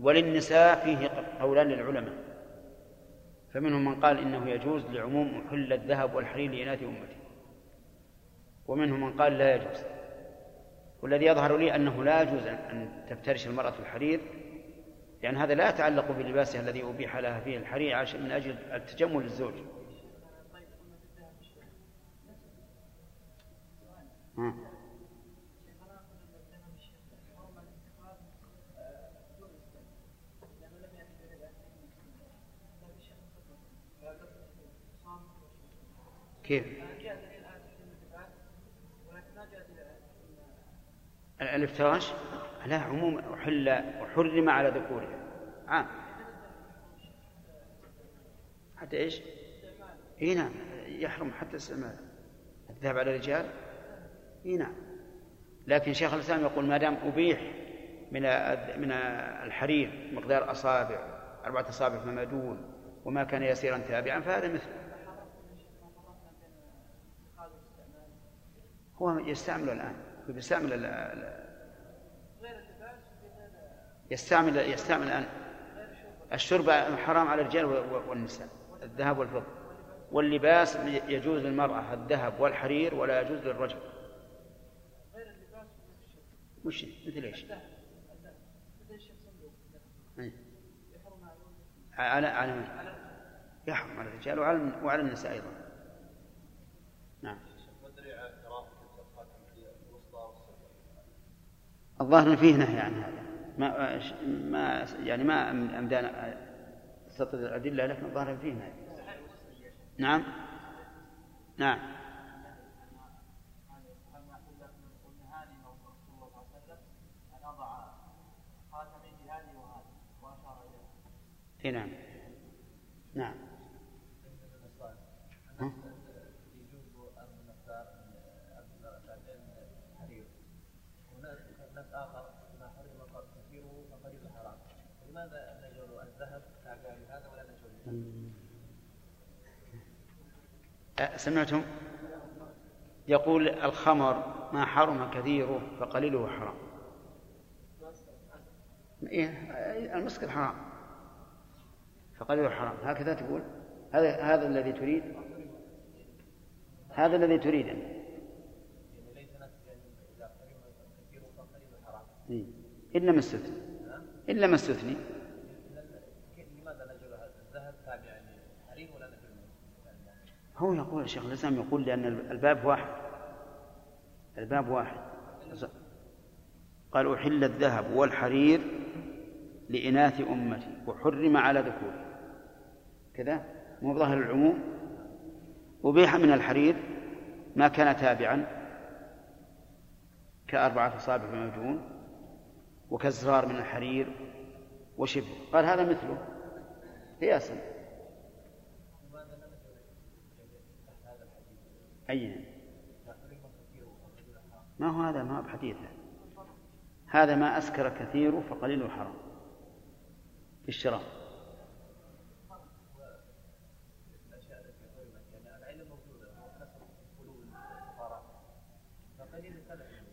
وللنساء فيه قولان للعلماء. فمنهم من قال إنه يجوز لعموم حل الذهب والحرير لإناث أمته. ومنهم من قال لا يجوز والذي يظهر لي أنه لا يجوز ان تفترش المرأة الحرير لأن هذا لا يتعلق بلباسها الذي أبيح لها فيه الحرير من أجل التجمل للزوج ها. كيف؟ الإفتراش لا عموم أحل وحرم على ذكورها. عام. حتى إيش؟ إي نعم. يحرم حتى استعمال الذهب على الرجال؟ إي نعم. لكن شيخ الإسلام يقول ما دام أبيح من من الحرير مقدار أصابع أربعة أصابع فما دون وما كان يسيرا تابعا فهذا مثله. هو يستعمل الآن. يستعمل ال- يستعمل يستعمل الآن الشرب حرام على الرجال والنساء الذهب والفضة واللباس يجوز للمرأة الذهب والحرير ولا يجوز للرجل وش مثل إيش؟ على على من؟ يحرم على الرجال وعلى وعلى النساء أيضا نعم ما الدليل على كراهه الخاتم الوسطى والسفلى؟ الظاهر فيه نهي عن هذا. ما ما يعني ما امدانا استطرد الأدلة لكن الظاهر فيه نهي. نعم؟ نعم. اي نعم. نعم ها؟ يجوز ان نختار الحرير هناك ناس اخر ما حرم قد كثيره فقد حرام لماذا نجعل الذهب تابع لهذا ولا نجعل أه، سمعتم؟ يقول الخمر ما حرم كثيره فقليله حرام. إيه المسكر حرام فقليله حرام. هكذا تقول؟ هذا هذا الذي تريد؟ هذا الذي تريد أنت. حرام إيه. إلا ما استثني إلا ما استثني كيف- لماذا نجعل الذهب تابع التحريم ولا نفي المنع؟ هو يقول الشيخ الإسلام يقول لأن الباب واحد. الباب واحد. قال أحل الذهب والحرير لإناث أمتي وحرم على ذكور كذا؟ مو ظاهر العموم؟ أبيح من الحرير ما كان تابعا. كأربعة أصابع من الجون وكالزرار من الحرير وشبه. قال هذا مثله. قياسا لماذا لا نفي تحت هذا الحديث؟ أي ما هو هذا؟ ما هو بحديث هذا ما أسكر كثير فقليل حرام في السلف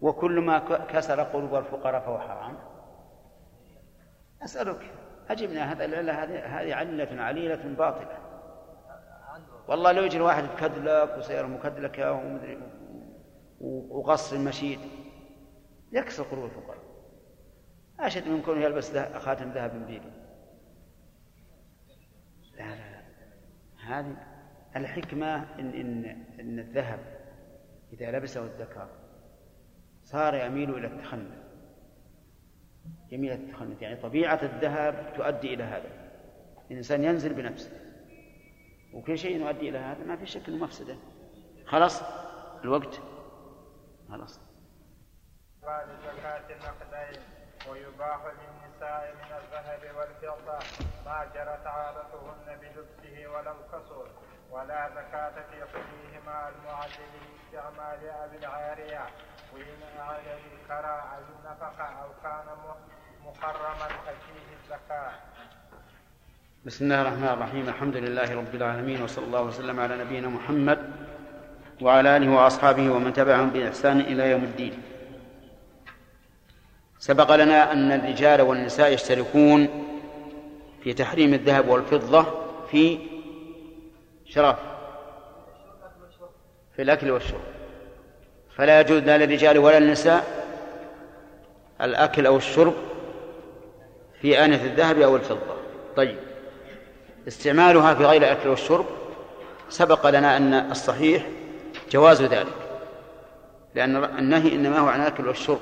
وكل ما كسر قلوب الفقراء فهو حرام. أسألك أجبنا هذا هذه علة عليلة باطلة. والله لو يجي واحد بكدلك وسيارة مكدلكة ومدري وقصر مشيد يكسر قلوب الفقراء. أشد من كونه يلبس خاتم ذهب بيده لا لا لا. هذه الحكمة إن إن إن الذهب إذا لبسه الذكر صار يميل إلى التخنث يميل إلى التخنث يعني طبيعة الذهب تؤدي إلى هذا. الإنسان ينزل بنفسه. وكل شيء يؤدي إلى هذا ما في شك أنه مفسدة. خلاص؟ الوقت؟ خلاص. النقدين ويباح للنساء من الذهب والفضة ما جرت عادتهن بلبسه ولو كسر ولا زكاة في حليهما المعدل لاستعمال أبي العارية. وإن أعد الكرى أو النفقة أو كان محرما ففيه الزكاة. بسم الله الرحمن الرحيم. الحمد لله رب العالمين وصلى الله وسلم على نبينا محمد وعلى آله وأصحابه ومن تبعهم بإحسان إلى يوم الدين. سبق لنا أن الرجال والنساء يشتركون في تحريم الذهب والفضة في شرف في الأكل والشرب. فلا يجوز لا للرجال ولا للنساء الأكل أو الشرب في آنية الذهب أو الفضة. طيب. استعمالها في غير الأكل والشرب سبق لنا أن الصحيح جواز ذلك لأن النهي إنما هو عن الأكل والشرب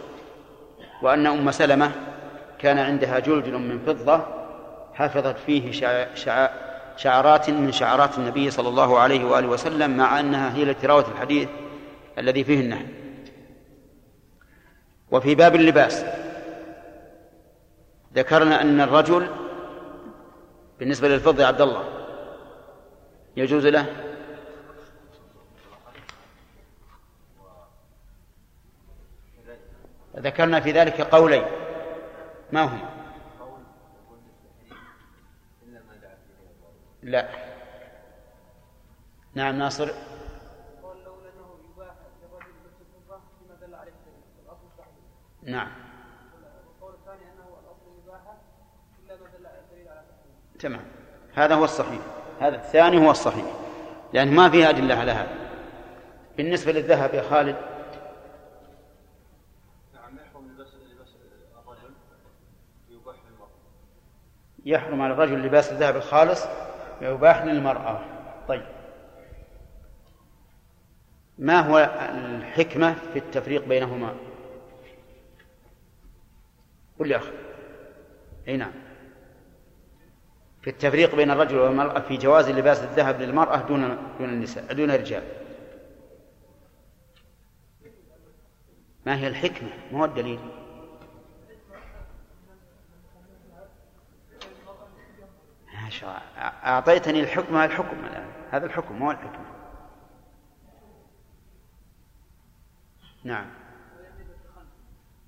وأن أم سلمة كان عندها جلجل من فضة حفظت فيه شع... شع... شعرات من شعرات النبي صلى الله عليه وآله وسلم مع أنها هي لتراوة الحديث الذي فيه النهي. وفي باب اللباس ذكرنا أن الرجل بالنسبة للفضة يا عبد الله. يجوز له؟ ذكرنا في ذلك قولين. ما هما لا. نعم ناصر. قول لولا انه يباح للرجل لبس الفضه فيما دل عليه الدليل الاصل التحريم نعم والقول الثاني انه الاصل الاباحه الا ما دل على الدليل على التحريم تمام. هذا هو الصحيح. هذا الثاني هو الصحيح. لأن ما فيه أدلة على هذا. بالنسبة للذهب يا خالد. نعم يحرم على الرجل لباس الذهب الخالص ويباح للمرأة. طيب. ما هو الحكمة في التفريق بينهما؟ قل يا أخي. أي نعم. في التفريق بين الرجل والمرأة في جواز لباس الذهب للمرأة دون دون النساء دون الرجال. ما هي الحكمة؟ ما هو الدليل. أعطيتني الحكم هذا الحكم الآن؟ هذا الحكم ما هو الحكمة نعم.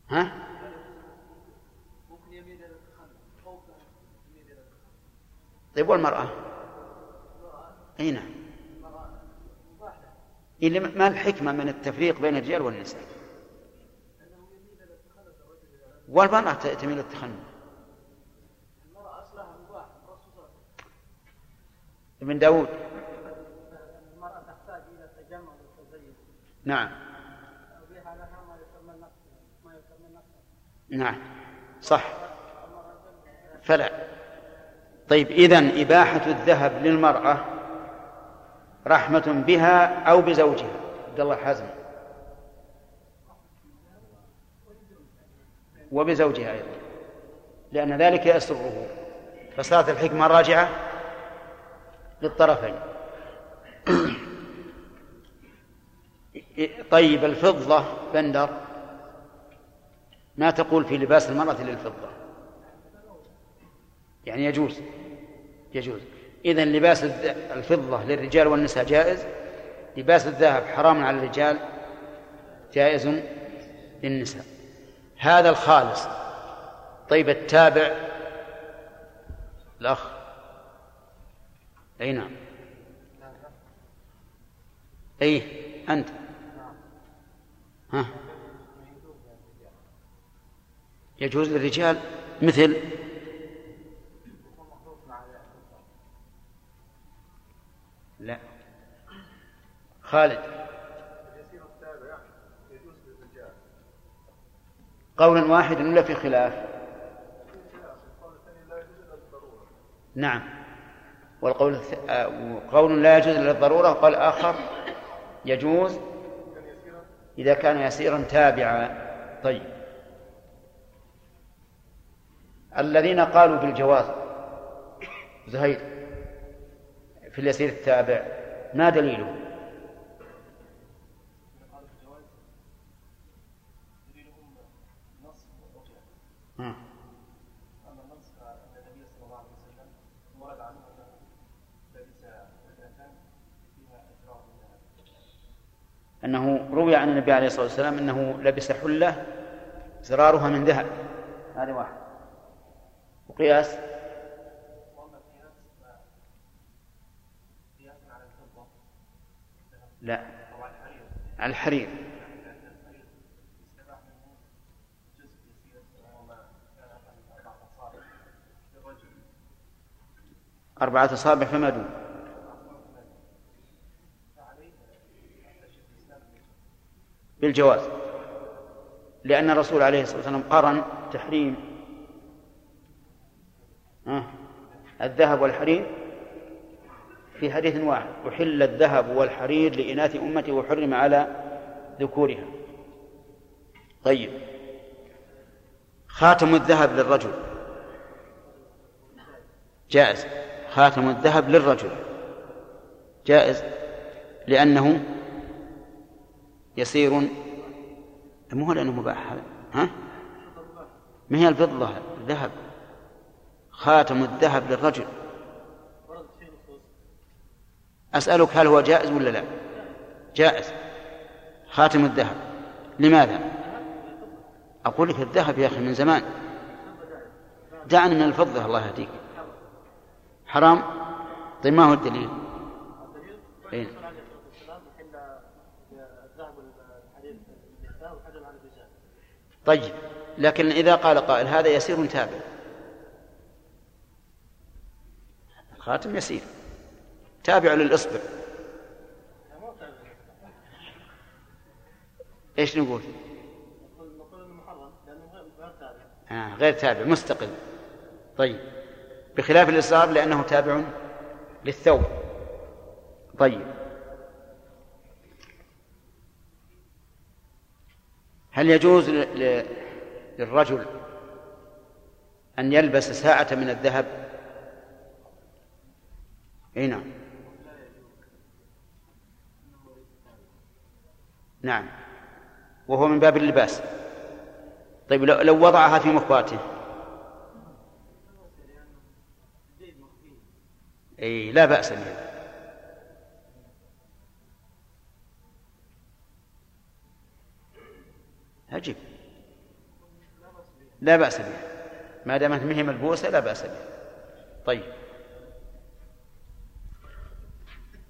ها ممكن يميل إلى التخلف خوفا يميل إلى التخلف طيب والمرأة؟ أي نعم. إيه ما الحكمة من التفريق بين الرجال والنساء؟ والمرأة تميل صلى الله عليه وسلم ابن داود. المراه تحتاج إلى التجمل والتزين نعم. نعم. صح. فلا. طيب إذن إباحة الذهب للمرأة رحمة بها أو بزوجها. عبد الله حازم. وبزوجها أيضا. لأن ذلك يسره. فصارت الحكمة راجعة للطرفين. طيب الفضة بندر ما تقول في لباس المرأة للفضة؟ يعني يجوز. يجوز. إذا لباس الفضة للرجال والنساء جائز. لباس الذهب حرام على الرجال جائز للنساء. هذا الخالص. طيب التابع؟ الأخ؟ أي نعم. أي أنت. ها؟ يجوز للرجال؟ مثل؟ خالد. قول واحد ولا في خلاف؟ نعم. والقول آه، قول لا يجوز للضرورة وقال آخر يجوز؟ إذا كان يسيرا تابعا. طيب. الذين قالوا بالجواز زهير في اليسير التابع ما دليله؟ أنه روي عن النبي عليه الصلاة والسلام أنه لبس حلة زرارها من ذهب. هذا واحد. وقياس؟ لا. على الحرير. أربعة أصابع فما دون. بالجواز. لأن الرسول عليه الصلاة والسلام قرن تحريم. الذهب والحرير في حديث واحد. أحل الذهب والحرير لإناث أمتي وحرم على ذكورها. طيب. خاتم الذهب للرجل. جائز. خاتم الذهب للرجل. جائز. لأنه يسير. مو هو لأنه مباح هذا ها؟ ما هي الفضة؟ الذهب. خاتم الذهب للرجل. أسألك هل هو جائز ولا لا؟ جائز. خاتم الذهب. لماذا؟ أقول لك الذهب يا أخي من زمان. دعني من الفضة الله يهديك. حرام؟ طيب ما هو الدليل؟ إيه؟ طيب لكن إذا قال قائل هذا يسير تابع؟ الخاتم يسير. تابع للإصبع إيش نقول؟ آه غير تابع مستقل. طيب بخلاف الإصرار لأنه تابع للثوب. طيب. هل يجوز للرجل أن يلبس ساعة من الذهب؟ أي نعم. نعم. وهو من باب اللباس. طيب لو وضعها في مخباته إي لا بأس بها عجيب. لا بأس بها ما دامت مهي ملبوسة لا بأس بها طيب.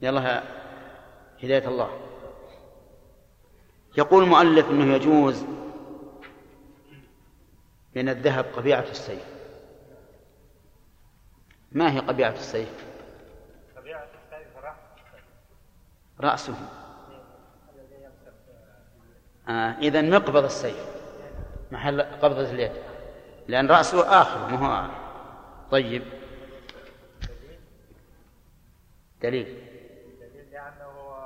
يلا هداية الله. يقول المؤلف إنه يجوز من الذهب قبيعة السيف. ما هي قبيعة السيف؟ قبيعة السيف رأسه. آه إذا مقبض السيف. محل قبضة اليد. لأن رأسه آخر ما هو آخر. طيب. دليل. لأنه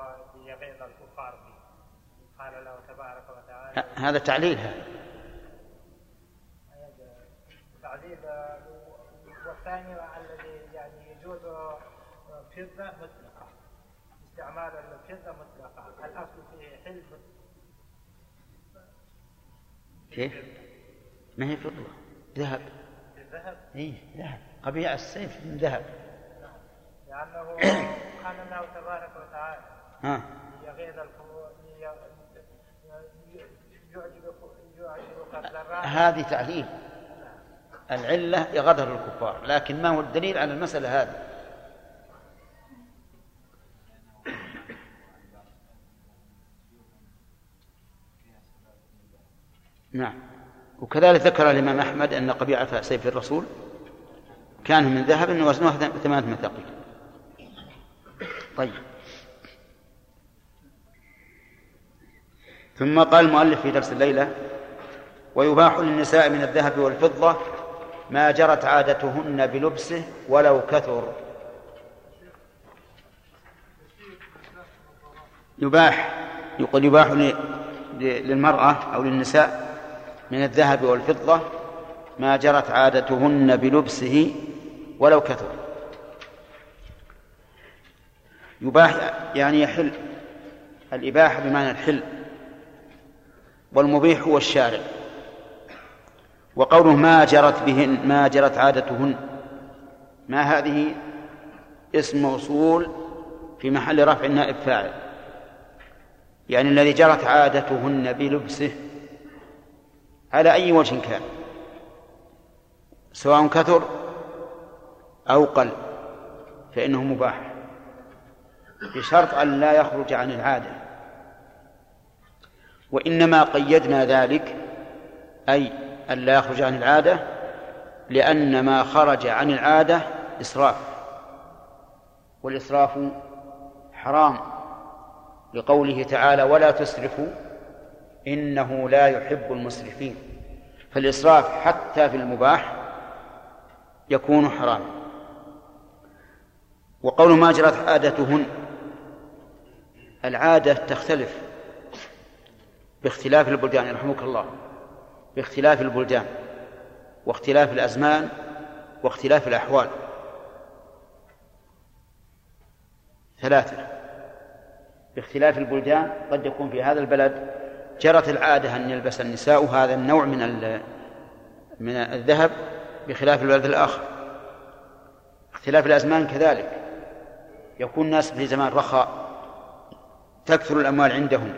يغيظ الكفار قال له تبارك وتعالى. هذا تعليل هذا. تعديل والثاني الذي يعني يجوز فضة مطلقة. استعمال الفضة مطلقة الأصل في حل كيف؟ ما هي فضة. ذهب. الذهب؟ اي ذهب. قبيع السيف من ذهب. لأنه قال الله تبارك وتعالى ها. يغيظ هذه تعليل. العلة يغدر الكفار لكن ما هو الدليل على المسألة هذه؟ نعم. وكذلك ذكر الإمام أحمد أن قبيعة سيف الرسول كان من ذهب وزنه ثمانية مثاقيل طيب. ثم قال المؤلف في درس الليلة ويباح للنساء من الذهب والفضة ما جرت عادتهن بلبسه ولو كثر. يباح يقول يباح للمرأة أو للنساء من الذهب والفضة ما جرت عادتهن بلبسه ولو كثر. يباح يعني يحل الإباحة بمعنى الحل. والمبيح هو الشارع. وقوله ما جرت بهن ما جرت عادتهن. ما هذه؟ اسم موصول في محل رفع نائب فاعل. يعني الذي جرت عادتهن بلبسه. على أي وجه كان؟ سواء كثر أو قل فإنه مباح. بشرط أن لا يخرج عن العادة. وإنما قيدنا ذلك أي أن لا يخرج عن العادة لأن ما خرج عن العادة إسراف. والإسراف حرام لقوله تعالى ولا تسرفوا إنه لا يحب المسرفين. فالإسراف حتى في المباح يكون حراما وقول ما جرت عادتهن العادة تختلف باختلاف البلدان رحمك الله باختلاف البلدان واختلاف الأزمان واختلاف الأحوال. ثلاثة باختلاف البلدان قد يكون في هذا البلد جرت العادة أن يلبس النساء هذا النوع من من الذهب بخلاف البلد الآخر. اختلاف الأزمان كذلك. يكون الناس في زمان رخاء تكثر الأموال عندهم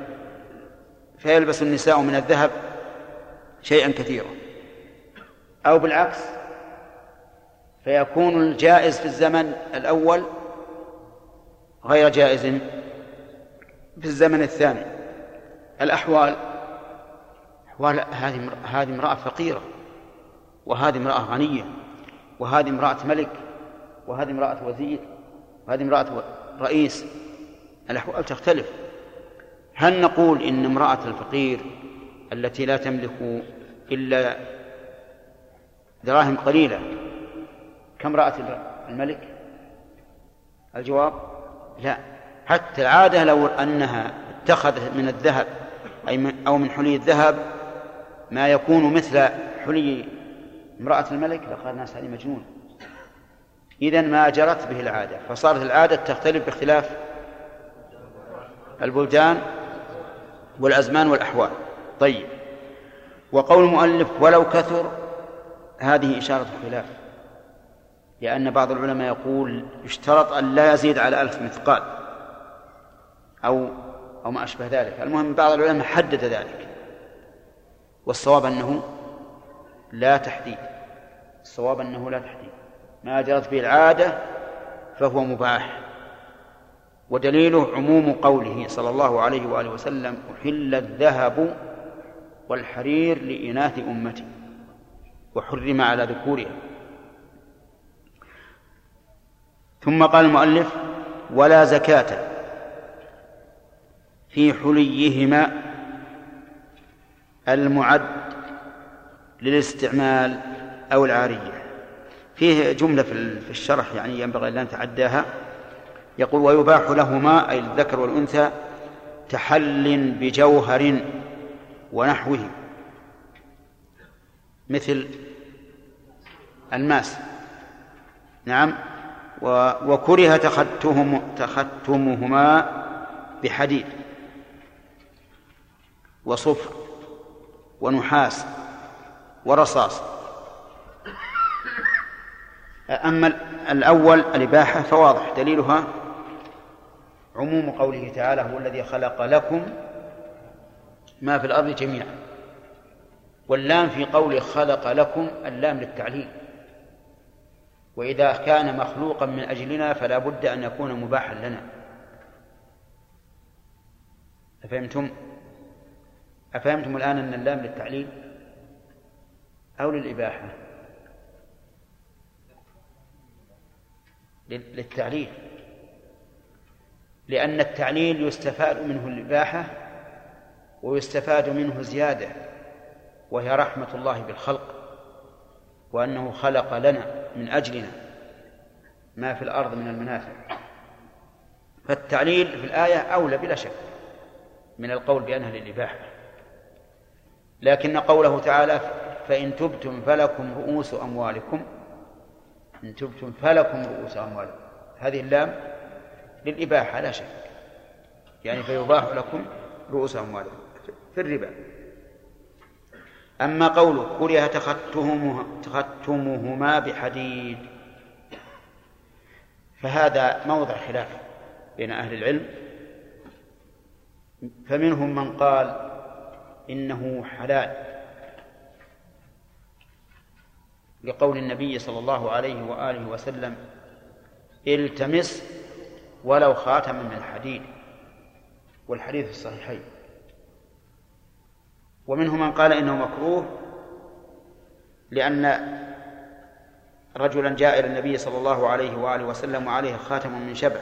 فيلبس النساء من الذهب شيئا كثيرا. أو بالعكس فيكون الجائز في الزمن الأول غير جائز في الزمن الثاني. الأحوال. أحوال هذه هذه امرأة فقيرة وهذه امرأة غنية وهذه امرأة ملك وهذه امرأة وزير وهذه امرأة رئيس. الأحوال تختلف. هل نقول إن امرأة الفقير التي لا تملك إلا دراهم قليلة كامرأة الملك؟ الجواب لا. حتى العادة لو أنها اتخذت من الذهب أي أو من حلي الذهب ما يكون مثل حلي امرأة الملك لقال الناس هذه مجنون. إذا ما جرت به العادة. فصارت العادة تختلف باختلاف البلدان والأزمان والأحوال. طيب. وقول المؤلف ولو كثر هذه إشارة خلاف. لأن بعض العلماء يقول يشترط أن لا يزيد على ألف مثقال أو أو ما أشبه ذلك. المهم بعض العلماء حدد ذلك. والصواب أنه لا تحديد. الصواب أنه لا تحديد. ما جرت به العادة فهو مباح. ودليله عموم قوله صلى الله عليه وآله وسلم أحل الذهب والحرير لإناث أمتي. وحرم على ذكورها. ثم قال المؤلف ولا زكاة. في حليهما المعد للاستعمال أو العارية. فيه جملة في الشرح يعني ينبغي أن نتعداها. يقول ويباح لهما أي الذكر والأنثى تحل بجوهر ونحوه مثل الماس. نعم. وكره تختمهما بحديد. وصفر ونحاس ورصاص. أما الأول الإباحة فواضح دليلها عموم قوله تعالى هو الذي خلق لكم ما في الأرض جميعا. واللام في قوله خلق لكم اللام للتعليل. وإذا كان مخلوقا من أجلنا فلا بد أن يكون مباحا لنا. أفهمتم؟ أفهمتم الآن أن اللام للتعليل؟ أو للإباحة؟ للتعليل. لأن التعليل يستفاد منه الإباحة ويستفاد منه زيادة وهي رحمة الله بالخلق وأنه خلق لنا من أجلنا ما في الأرض من المنافع. فالتعليل في الآية أولى بلا شك من القول بأنها للإباحة. لكن قوله تعالى فإن تبتم فلكم رؤوس أموالكم إن تبتم فلكم رؤوس أموالكم. هذه اللام للإباحة لا شك. يعني فيباح لكم رؤوس أموالكم في الربا. أما قوله كره تختمهما بحديد فهذا موضع خلاف بين أهل العلم. فمنهم من قال إنه حلال. لقول النبي صلى الله عليه وآله وسلم التمس ولو خاتما من حديد والحديث الصحيحين. ومنهم من قال إنه مكروه لأن رجلا جاء إلى النبي صلى الله عليه وآله وسلم وعليه خاتم من شبه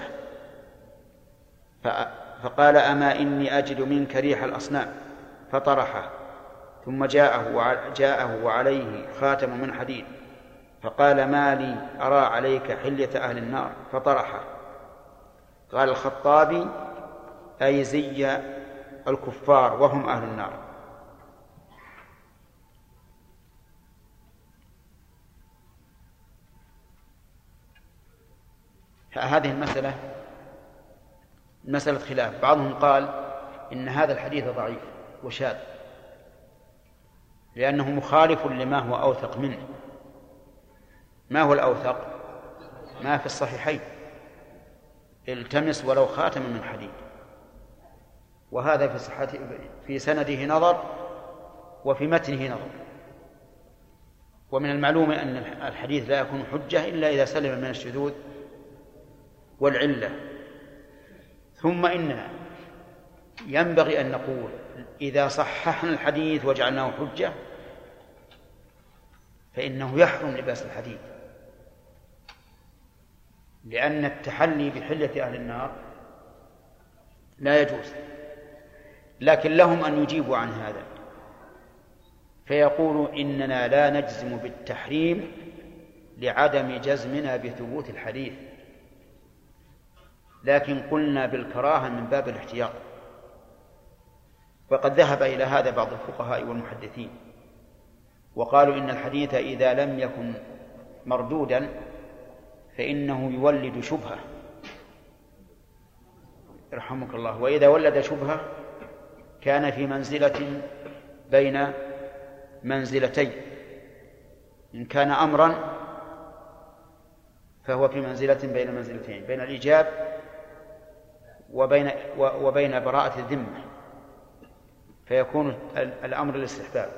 فقال أما إني أجد منك ريح الأصنام. فطرحه ثم جاءه جاءه وعليه خاتم من حديد فقال ما لي أرى عليك حلية أهل النار؟ فطرحه. قال الخطابي أي زي الكفار وهم أهل النار. هذه المسألة مسألة خلاف. بعضهم قال إن هذا الحديث ضعيف. وشاذ. لأنه مخالف لما هو أوثق منه. ما هو الأوثق؟ ما في الصحيحين. التمس ولو خاتم من حديد. وهذا في صحة في سنده نظر وفي متنه نظر. ومن المعلوم أن الحديث لا يكون حجة إلا إذا سلم من الشذوذ والعلة. ثم إننا ينبغي أن نقول إذا صححنا الحديث وجعلناه حجة فإنه يحرم لباس الحديث. لأن التحلي بحلة أهل النار لا يجوز. لكن لهم أن يجيبوا عن هذا. فيقولوا إننا لا نجزم بالتحريم لعدم جزمنا بثبوت الحديث. لكن قلنا بالكراهة من باب الاحتياط. وقد ذهب إلى هذا بعض الفقهاء والمحدثين وقالوا إن الحديث إذا لم يكن مردودا فإنه يولد شبهة. رحمك الله. وإذا ولد شبهة كان في منزلة بين منزلتين. إن كان أمرا فهو في منزلة بين منزلتين بين الإيجاب وبين وبين براءة الذمة. فيكون الأمر الاستحباب.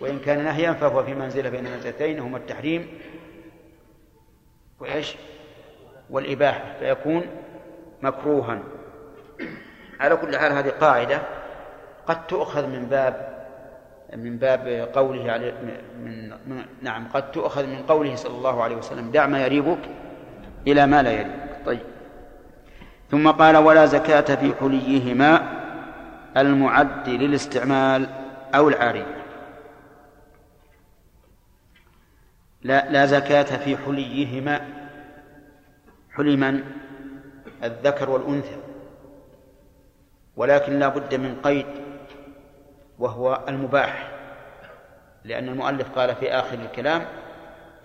وإن كان نهيا فهو في منزلة بين منزلتين هما التحريم وإيش؟ والإباحة. فيكون مكروها. على كل حال هذه قاعدة قد تؤخذ من باب من باب قوله عليه من, من نعم قد تؤخذ من قوله صلى الله عليه وسلم دع ما يريبك إلى ما لا يريبك. طيب. ثم قال ولا زكاة في حليهما المعد للاستعمال أو العارية. لا لا زكاة في حليهما. حلي من؟ الذكر والأنثى. ولكن لا بد من قيد وهو المباح لأن المؤلف قال في آخر الكلام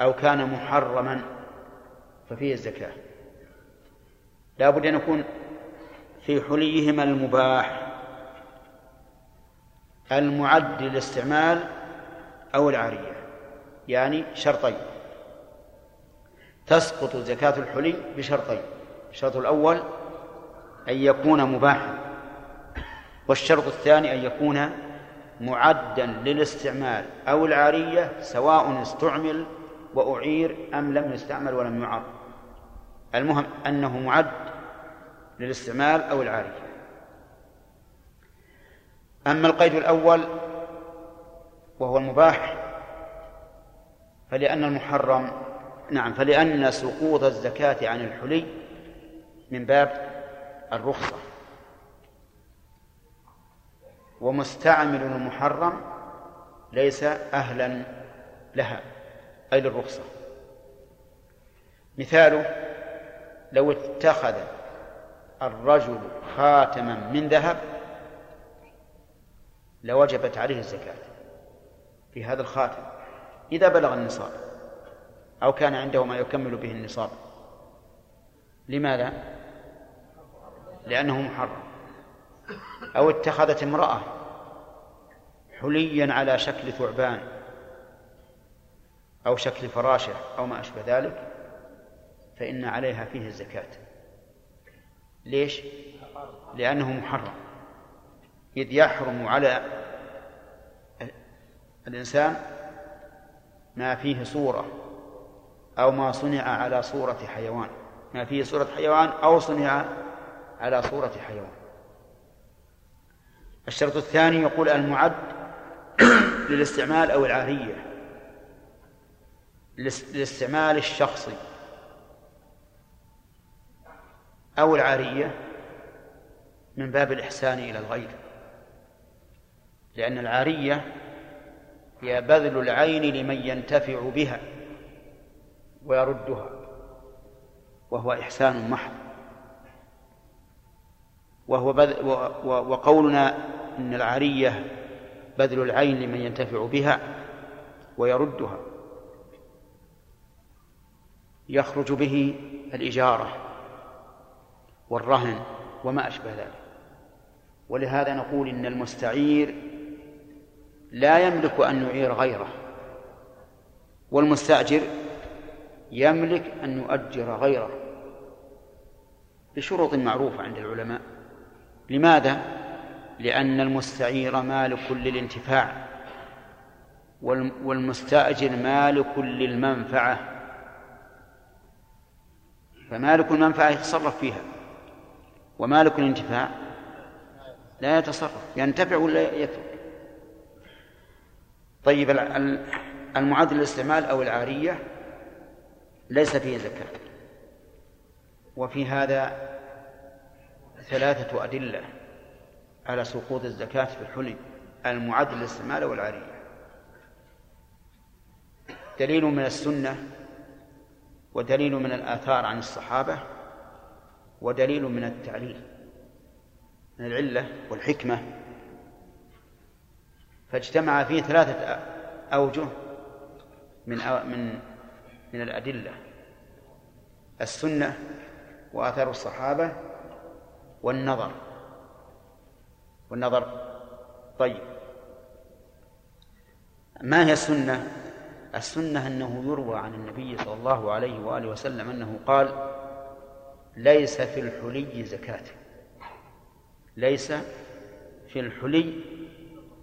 أو كان محرما ففيه الزكاة. لا بد أن يكون في حليهما المباح. المعد للاستعمال أو العارية يعني شرطين. تسقط زكاة الحلي بشرطين. الشرط الأول أن يكون مباحا والشرط الثاني أن يكون معدا للاستعمال أو العارية سواء استعمل وأعير أم لم يستعمل ولم يعر. المهم أنه معد للاستعمال أو العارية. أما القيد الأول وهو المباح فلأن المحرم نعم فلأن سقوط الزكاة عن الحلي من باب الرخصة. ومستعمل المحرم ليس أهلا لها أي للرخصة. مثاله لو اتخذ الرجل خاتما من ذهب لوجبت عليه الزكاة في هذا الخاتم إذا بلغ النصاب أو كان عنده ما يكمل به النصاب لماذا؟ لأنه محرم أو اتخذت امرأة حليا على شكل ثعبان أو شكل فراشة أو ما أشبه ذلك فإن عليها فيه الزكاة ليش؟ لأنه محرم إذ يحرم على الإنسان ما فيه صورة أو ما صنع على صورة حيوان. ما فيه صورة حيوان أو صنع على صورة حيوان. الشرط الثاني يقول المعد للاستعمال أو العارية. للاستعمال الشخصي. أو العارية من باب الإحسان إلى الغير. لأن العارية هي بذل العين لمن ينتفع بها ويردها وهو إحسان محض. وهو بذل وقولنا إن العارية بذل العين لمن ينتفع بها ويردها. يخرج به الإجارة والرهن وما أشبه ذلك. ولهذا نقول إن المستعير لا يملك أن يعير غيره. والمستأجر يملك أن يؤجر غيره. بشروط معروفة عند العلماء. لماذا؟ لأن المستعير مالك للانتفاع والمستأجر مالك للمنفعة فمالك المنفعة يتصرف فيها ومالك الانتفاع لا يتصرف ينتفع ولا يترك. طيب المعد للاستعمال أو العارية ليس فيه زكاة وفي هذا ثلاثة أدلة على سقوط الزكاة في الحلي المعد للاستعمال والعارية دليل من السنة ودليل من الآثار عن الصحابة ودليل من التعليل من العلة والحكمة. فاجتمع فيه ثلاثة أوجه من من من الأدلة السنة وآثار الصحابة والنظر. والنظر طيب. ما هي السنة؟ السنة أنه يروى عن النبي صلى الله عليه وآله وسلم أنه قال ليس في الحلي زكاة. ليس في الحلي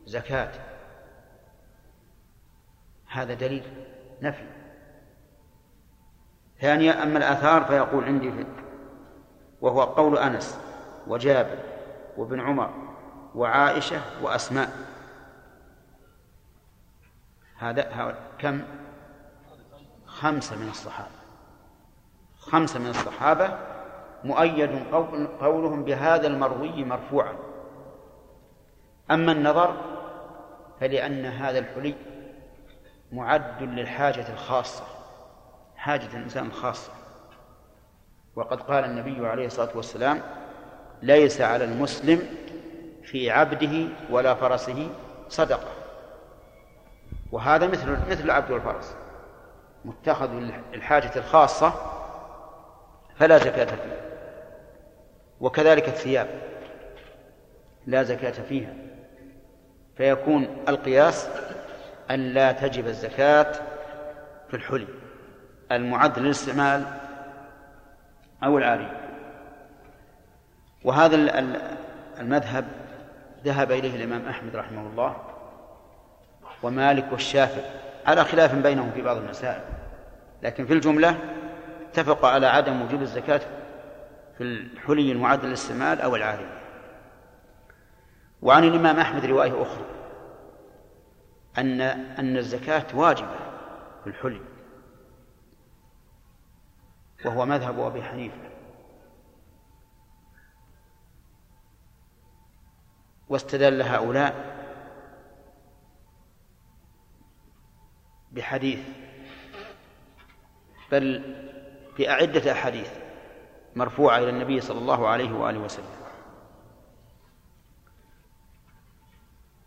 زكاة. هذا دليل نفي. ثانيا أما الآثار فيقول عندي في وهو قول أنس وجابر وابن عمر وعائشة وأسماء. هذا كم؟ خمسة من الصحابة. خمسة من الصحابة مؤيد قولهم بهذا المروي مرفوعا. أما النظر فلأن هذا الحلي معد للحاجة الخاصة حاجة الإنسان الخاصة. وقد قال النبي عليه الصلاة والسلام ليس على المسلم في عبده ولا فرسه صدقة. وهذا مثل مثل العبد والفرس. متخذ للحاجة الخاصة فلا زكاة فيه وكذلك الثياب لا زكاة فيها. فيكون القياس أن لا تجب الزكاة في الحلي المعد للاستعمال أو العاري. وهذا المذهب ذهب إليه الإمام أحمد رحمه الله ومالك والشافعي على خلاف بينهم في بعض المسائل. لكن في الجملة اتفقوا على عدم وجوب الزكاة في الحلي المعد للاستعمال أو العاري. وعن الإمام أحمد رواية أخرى أن أن الزكاة واجبة في الحلي وهو مذهب أبي حنيفة. واستدل هؤلاء بحديث بل بأعدة أحاديث مرفوعة إلى النبي صلى الله عليه وآله وسلم.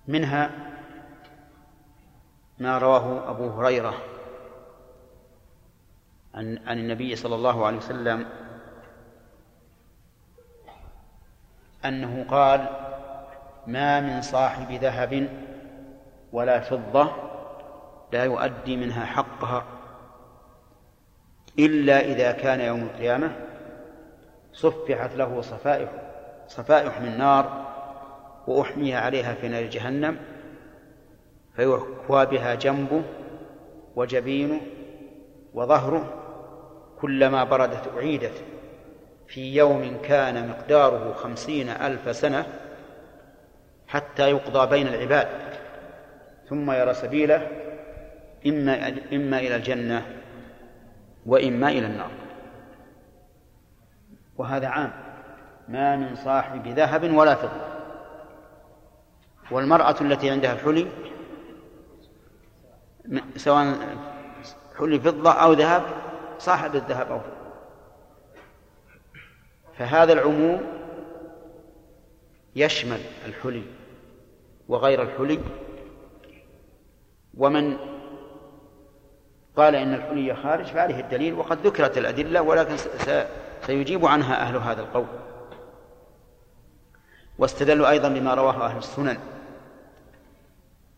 منها ما رواه أبو هريرة عن عن النبي صلى الله عليه وسلم أنه قال ما من صاحب ذهب ولا فضة لا يؤدي منها حقها إلا إذا كان يوم القيامة صفحت له صفائح صفائح من نار وأحمي عليها في نار جهنم فيحكوى بها جنبه وجبينه وظهره كلما بردت أعيدت. في يوم كان مقداره خمسين ألف سنة حتى يقضى بين العباد. ثم يرى سبيله إما إما إلى الجنة وإما إلى النار. وهذا عام ما من صاحب ذهب ولا فضة. والمرأة التي عندها الحلي سواء حلي فضة أو ذهب صاحب الذهب أو فضة. فهذا العموم يشمل الحلي وغير الحلي. ومن قال إن الحلي خارج فعليه الدليل وقد ذكرت الأدلة ولكن سيجيب عنها أهل هذا القول. واستدلوا أيضا بما رواه أهل السنن.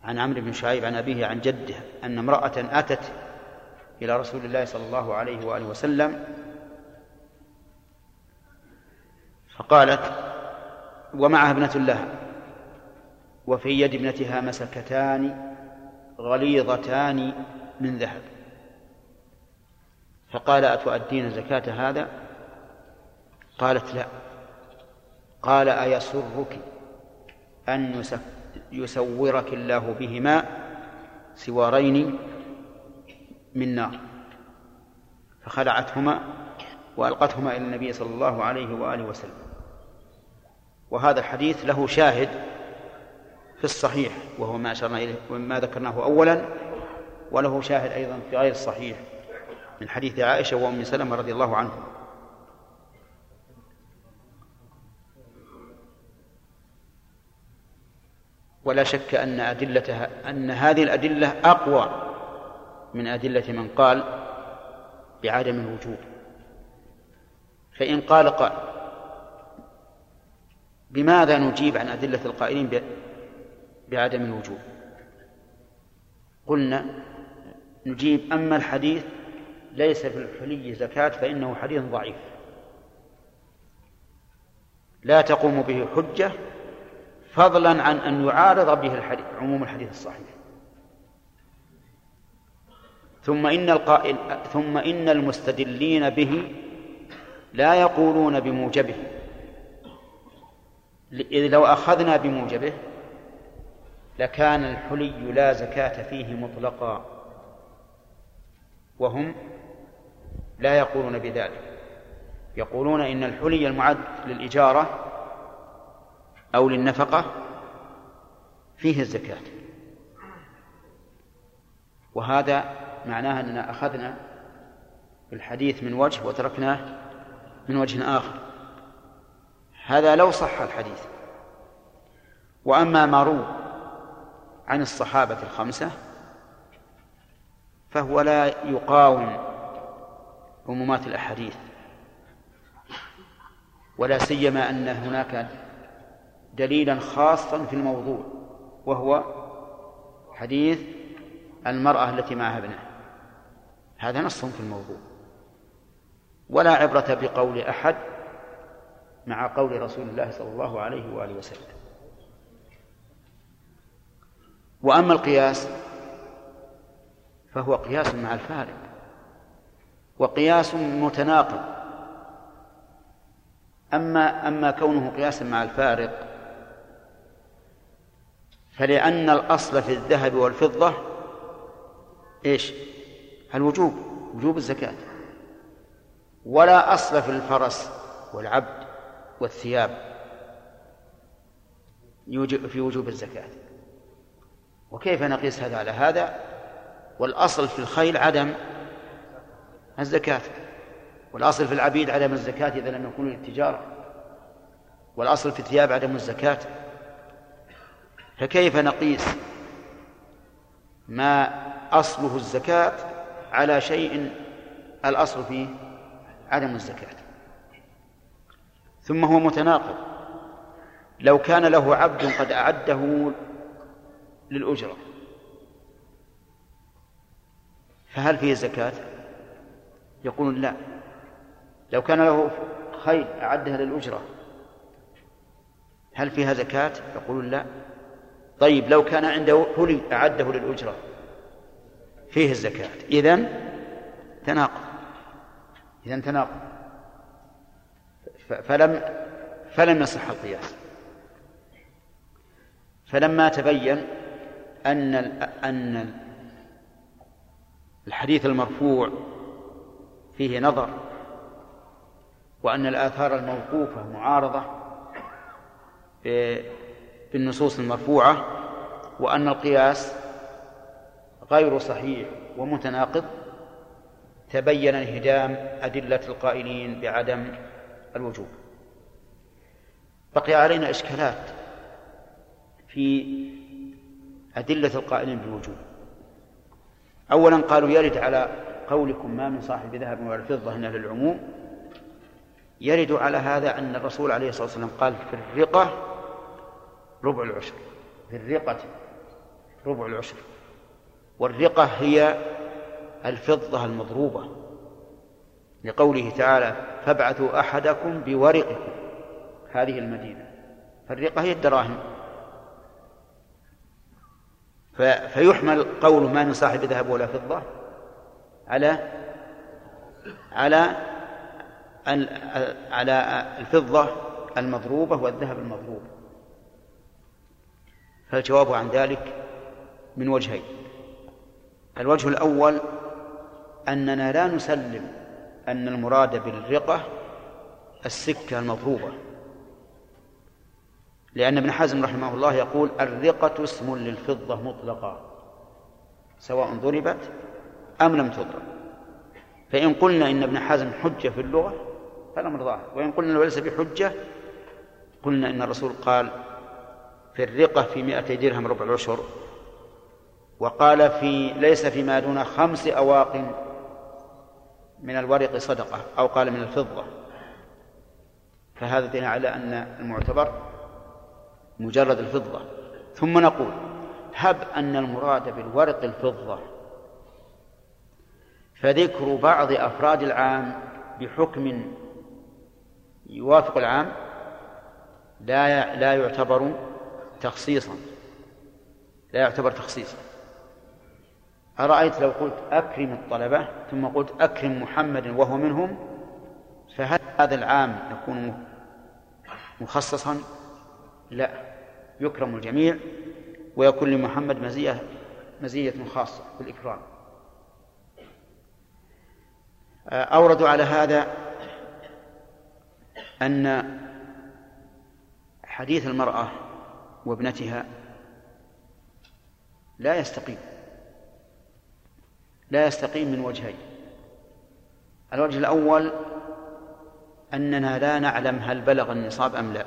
عن عمرو بن شعيب عن أبيه عن جده أن امرأة أتت إلى رسول الله صلى الله عليه وآله وسلم فقالت ومعها ابنة لها وفي يد ابنتها مسكتان غليظتان من ذهب. فقال أتؤدين زكاة هذا؟ قالت لا. قال أيسرك أن يسورك الله بهما سوارين من نار. فخلعتهما وألقتهما إلى النبي صلى الله عليه وآله وسلم. وهذا الحديث له شاهد في الصحيح وهو ما أشرنا إليه وما ذكرناه أولا وله شاهد أيضا في غير الصحيح من حديث عائشة وأم سلمة رضي الله عنهم ولا شك أن أدلتها أن هذه الأدلة أقوى من أدلة من قال بعدم الوجوب. فإن قال قال بماذا نجيب عن أدلة القائلين بعدم الوجوب؟ قلنا نجيب أما الحديث ليس في الحلي زكاة فإنه حديث ضعيف. لا تقوم به حجة فضلا عن أن يعارض به الحديث عموم الحديث الصحيح. ثم إن القائل ثم إن المستدلين به لا يقولون بموجبه. إذ لو أخذنا بموجبه لكان الحلي لا زكاة فيه مطلقا وهم لا يقولون بذلك. يقولون إن الحلي المعد للإجارة أو للنفقة فيه الزكاة. وهذا معناه أننا أخذنا الحديث من وجه وتركناه من وجه آخر. هذا لو صح الحديث. وأما ما روى عن الصحابة الخمسة فهو لا يقاوم عمومات الأحاديث ولا سيما أن هناك دليلا خاصا في الموضوع وهو حديث المرأة التي معها ابنها. هذا نص في الموضوع. ولا عبرة بقول أحد مع قول رسول الله صلى الله عليه وآله وسلم. وأما القياس فهو قياس مع الفارق وقياس متناقض. أما أما كونه قياسا مع الفارق فلأن الأصل في الذهب والفضة إيش؟ الوجوب وجوب الزكاة. ولا أصل في الفرس والعبد والثياب في وجوب الزكاة. وكيف نقيس هذا على هذا؟ والأصل في الخيل عدم الزكاة. والأصل في العبيد عدم الزكاة إذا لم يكونوا للتجارة. والأصل في الثياب عدم الزكاة. فكيف نقيس ما أصله الزكاة على شيء الأصل فيه؟ عدم الزكاة. ثم هو متناقض. لو كان له عبد قد أعده للأجرة فهل فيه زكاة؟ يقولون لا. لو كان له خيل أعدها للأجرة هل فيها زكاة؟ يقولون لا. طيب لو كان عنده حلي أعده للأجرة. فيه الزكاة. إذن تناقض. إذن تناقض. فلم فلم يصح القياس فلما تبين أن أن الحديث المرفوع فيه نظر وأن الآثار الموقوفة معارضة بالنصوص المرفوعة وأن القياس غير صحيح ومتناقض تبين انهدام أدلة القائلين بعدم الوجوب. بقي علينا إشكالات في أدلة القائلين بالوجوب. أولا قالوا يرد على قولكم ما من صاحب ذهب ولا فضة إلا للعموم. يرد على هذا أن الرسول عليه الصلاة والسلام قال في الرقة ربع العشر في الرقة ربع العشر. والرقة هي الفضة المضروبة لقوله تعالى فابعثوا أحدكم بورقكم. هذه المدينة. فالرقة هي الدراهم. فيحمل قول ما من صاحب ذهب ولا فضة على على على الفضة المضروبة والذهب المضروب. فالجواب عن ذلك من وجهين. الوجه الأول أننا لا نسلم أن المراد بالرقة السكة المضروبة لأن ابن حزم رحمه الله يقول الرقة اسم للفضة مطلقة سواء ضربت أم لم تضرب. فإن قلنا إن ابن حزم حجة في اللغة فالأمر ظاهر وإن قلنا ليس بحجة قلنا إن الرسول قال في الرقة في مائتي درهم ربع العشر وقال في ليس فيما دون خمس أواق من الورق صدقة أو قال من الفضة. فهذا دليل على أن المعتبر مجرد الفضة. ثم نقول هب أن المراد بالورق الفضة فذكر بعض أفراد العام بحكم يوافق العام لا لا يعتبر تخصيصا. لا يعتبر تخصيصا. أرأيت لو قلت أكرم الطلبة ثم قلت أكرم محمد وهو منهم فهل هذا العام يكون مخصصا؟ لا. يكرم الجميع ويكون لمحمد مزية مزية خاصة في الإكرام أوردوا على هذا أن حديث المرأة وابنتها لا يستقيم. لا يستقيم من وجهين. الوجه الأول أننا لا نعلم هل بلغ النصاب أم لا.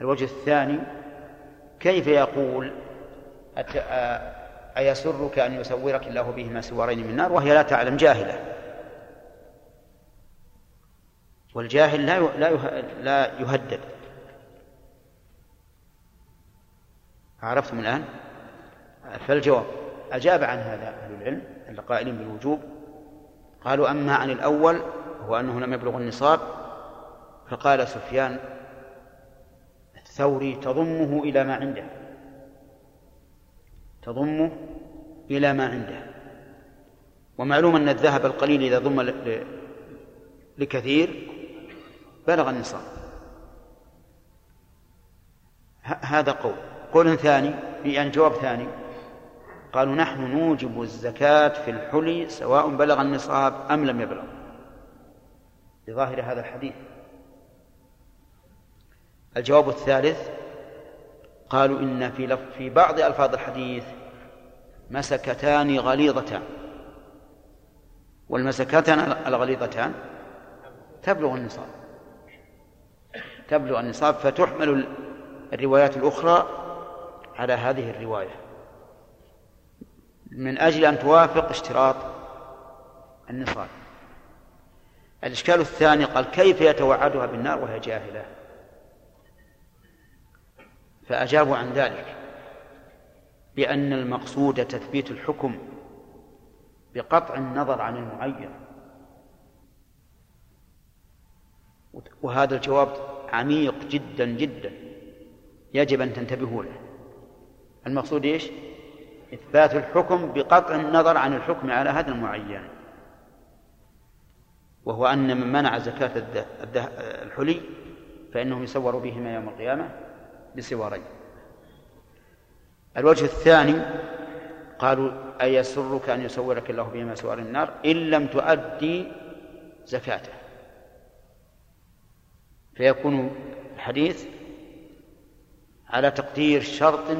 الوجه الثاني كيف يقول. أيسرك أن يسورك الله بهما سوارين من نار وهي لا تعلم جاهلة. والجاهل لا لا يهدد. عرفتم الآن؟ فالجواب أجاب عن هذا أهل العلم القائلين بالوجوب قالوا أما عن الأول هو أنه لم يبلغ النصاب فقال سفيان الثوري تضمه إلى ما عنده. تضمه إلى ما عنده. ومعلوم أن الذهب القليل إذا ضم لكثير بلغ النصاب. هذا قول. قول ثاني يعني جواب ثاني. قالوا نحن نوجب الزكاة في الحلي سواء بلغ النصاب أم لم يبلغ. بظاهر هذا الحديث. الجواب الثالث قالوا إن في في بعض ألفاظ الحديث مسكتان غليظتان. والمسكتان الغليظتان تبلغ النصاب. تبلغ النصاب فتحمل الروايات الأخرى على هذه الرواية. من أجل أن توافق اشتراط النصاب الإشكال الثاني قال كيف يتوعدها بالنار وهي جاهلة؟ فأجابوا عن ذلك بأن المقصود تثبيت الحكم بقطع النظر عن المعين. وهذا الجواب عميق جدا جدا. يجب أن تنتبهوا له. المقصود إيش؟ إثبات الحكم بقطع النظر عن الحكم على هذا المعين وهو أن من منع زكاة الحلي فإنه يسور بهما يوم القيامة بسوارين الوجه الثاني قالوا أيسرك أن يسورك الله بهما سوار النار إن لم تؤدي زكاته. فيكون الحديث على تقدير شرط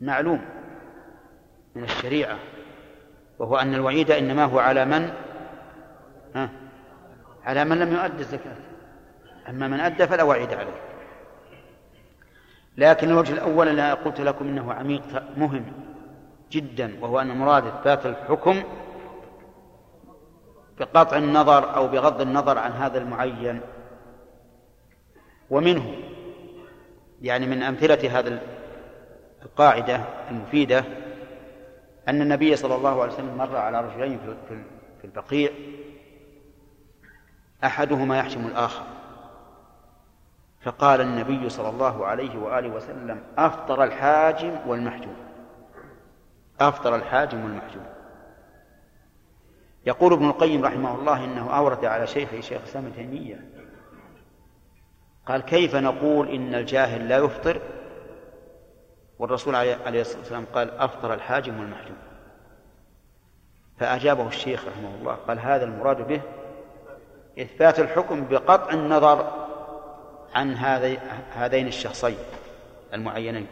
معلوم من الشريعة وهو أن الوعيد إنما هو على من؟ ها؟ على من لم يؤدي الزكاة. أما من أدى فلا وعيد عليه. لكن الوجه الأول اللي قلت لكم إنه عميق مهم جدا وهو أن مراد إثبات الحكم بقطع النظر أو بغض النظر عن هذا المعين. ومنه يعني من أمثلة هذا القاعدة المفيدة أن النبي صلى الله عليه وسلم مر على رجلين في البقيع أحدهما يحشم الآخر. فقال النبي صلى الله عليه وآله وسلم أفطر الحاجم والمحجوم. أفطر الحاجم والمحجوم. يقول ابن القيم رحمه الله إنه أورد على شيخه شيخ الإسلام تيمية قال كيف نقول إن الجاهل لا يفطر؟ والرسول عليه الصلاة والسلام قال أفطر الحاجم والمحجوم. فأجابه الشيخ رحمه الله قال هذا المراد به إثبات الحكم بقطع النظر عن هذين الشخصين المعينين.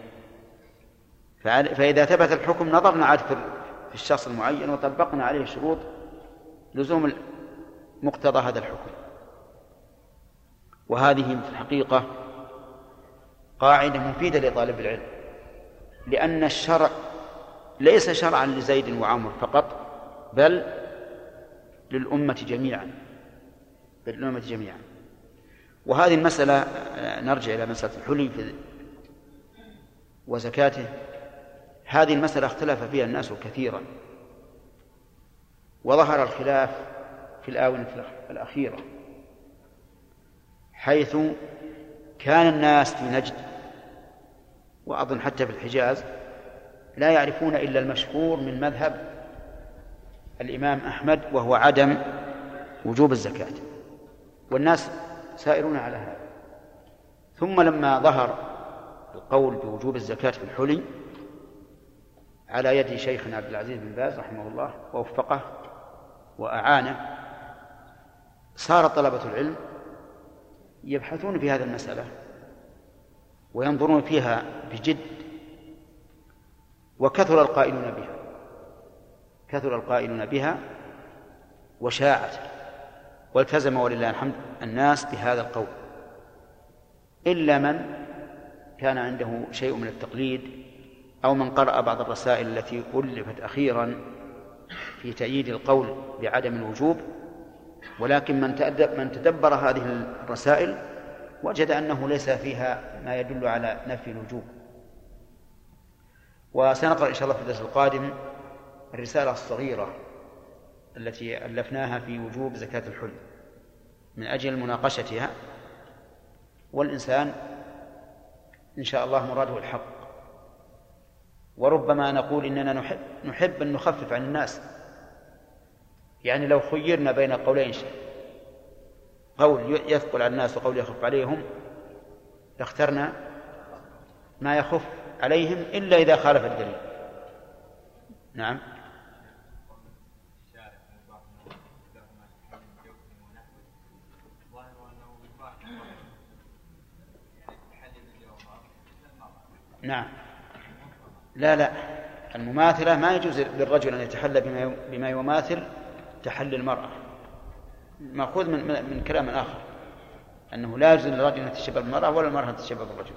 فإذا ثبت الحكم نظرنا عاد في الشخص المعين وطبقنا عليه شروط لزوم مقتضى هذا الحكم. وهذه في الحقيقة قاعدة مفيدة لطالب العلم. لأن الشرع ليس شرعا لزيد وعمر فقط بل للأمة جميعا بل للأمة جميعا. وهذه المسألة نرجع إلى مسألة الحلي وزكاته. هذه المسألة اختلف فيها الناس كثيرا. وظهر الخلاف في الآونة الأخيرة حيث كان الناس في نجد. وأظن حتى في الحجاز لا يعرفون إلا المشهور من مذهب الإمام أحمد وهو عدم وجوب الزكاة. والناس سائرون على هذا. ثم لما ظهر القول بوجوب الزكاة في الحلي على يد شيخنا عبد العزيز بن باز رحمه الله ووفقه وأعانه صار طلبة العلم يبحثون في هذه المسألة. وينظرون فيها بجد وكثر القائلون بها. كثر القائلون بها وشاعت والتزم ولله الحمد الناس بهذا القول. إلا من كان عنده شيء من التقليد أو من قرأ بعض الرسائل التي ألفت أخيرا في تأييد القول بعدم الوجوب ولكن من تدبر هذه الرسائل وجد أنه ليس فيها ما يدل على نفي الوجوب. وسنقرأ إن شاء الله في الدرس القادم الرسالة الصغيرة التي ألفناها في وجوب زكاة الحل من أجل مناقشتها والإنسان إن شاء الله مراده الحق. وربما نقول إننا نحب, نحب أن نخفف عن الناس. يعني لو خيرنا بين قولين قول يثقل على الناس وقول يخف عليهم لاخترنا ما يخف عليهم إلا إذا خالف الدليل. نعم. نعم. لا لا. المماثلة ما يجوز للرجل أن يتحلى بما بما يماثل تحلي المرأة. مأخوذ من من كلام آخر. أنه لا يجوز للرجل أن يتشبه بالمرأة ولا المرأة أن تتشبه بالرجل.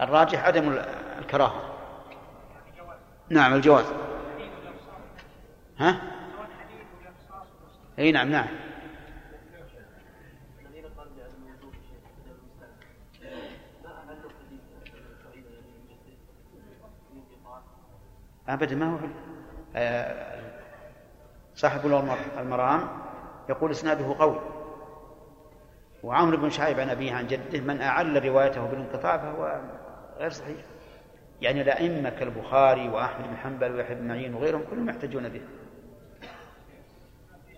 الراجح عدم الكراهة. نعم الجواز. ها؟ إي نعم نعم. أبدا ما هو آه، صاحب المرام يقول إسناده قوي. وعمرو بن شعيب عن أبيه عن جده من أعل روايته بالانقطاع فهو غير صحيح. يعني الأئمة كالبخاري وأحمد بن حنبل ويحيى بن معين وغيرهم كلهم يحتجون به.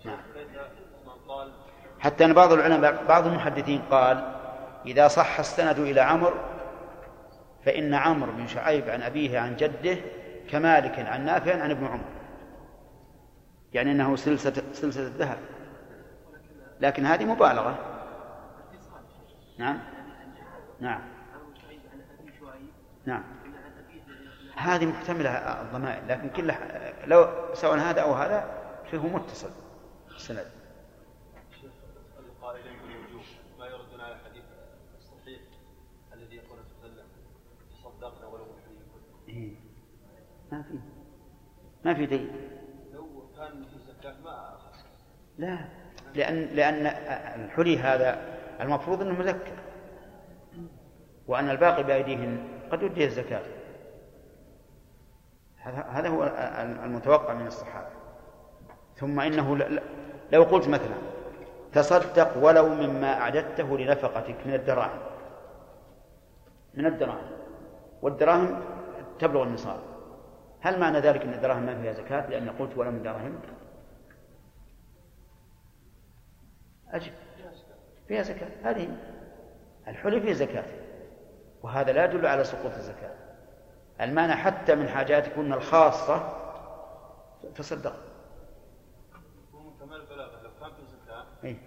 نعم. حتى أن بعض العلماء بعض المحدثين قال إذا صح السند إلى عمرو فإن عمرو بن شعيب عن أبيه عن جده كمالك عن نافع عن ابن عمر. يعني أنه سلسلة سلسلة الذهب. لكن هذه مبالغة. نعم. نعم. نعم. هذه محتملة الضمائر لكن كلها لو سواء هذا أو هذا فيه متصل. السند ما في. ما في دليل. لو كان في زكاة ما لا. لأن لأن الحلي هذا المفروض أنه مزكى. وأن الباقي بأيديهم قد يدي الزكاة. هذا هو المتوقع من الصحابة. ثم إنه لو قلت مثلا تصدق ولو مما أعددته لنفقتك من الدراهم. من الدراهم. والدراهم تبلغ النصاب. هل معنى ذلك أن الدراهم ما فيها زكاة لأن قلت ولو من دراهم؟ أجب. فيها زكاة. هذه الحلي فيه زكاة. وهذا لا يدل على سقوط الزكاة. المعنى حتى من حاجاتكن الخاصة تصدق. كمال البلاغة لو كان في زكاة إيه؟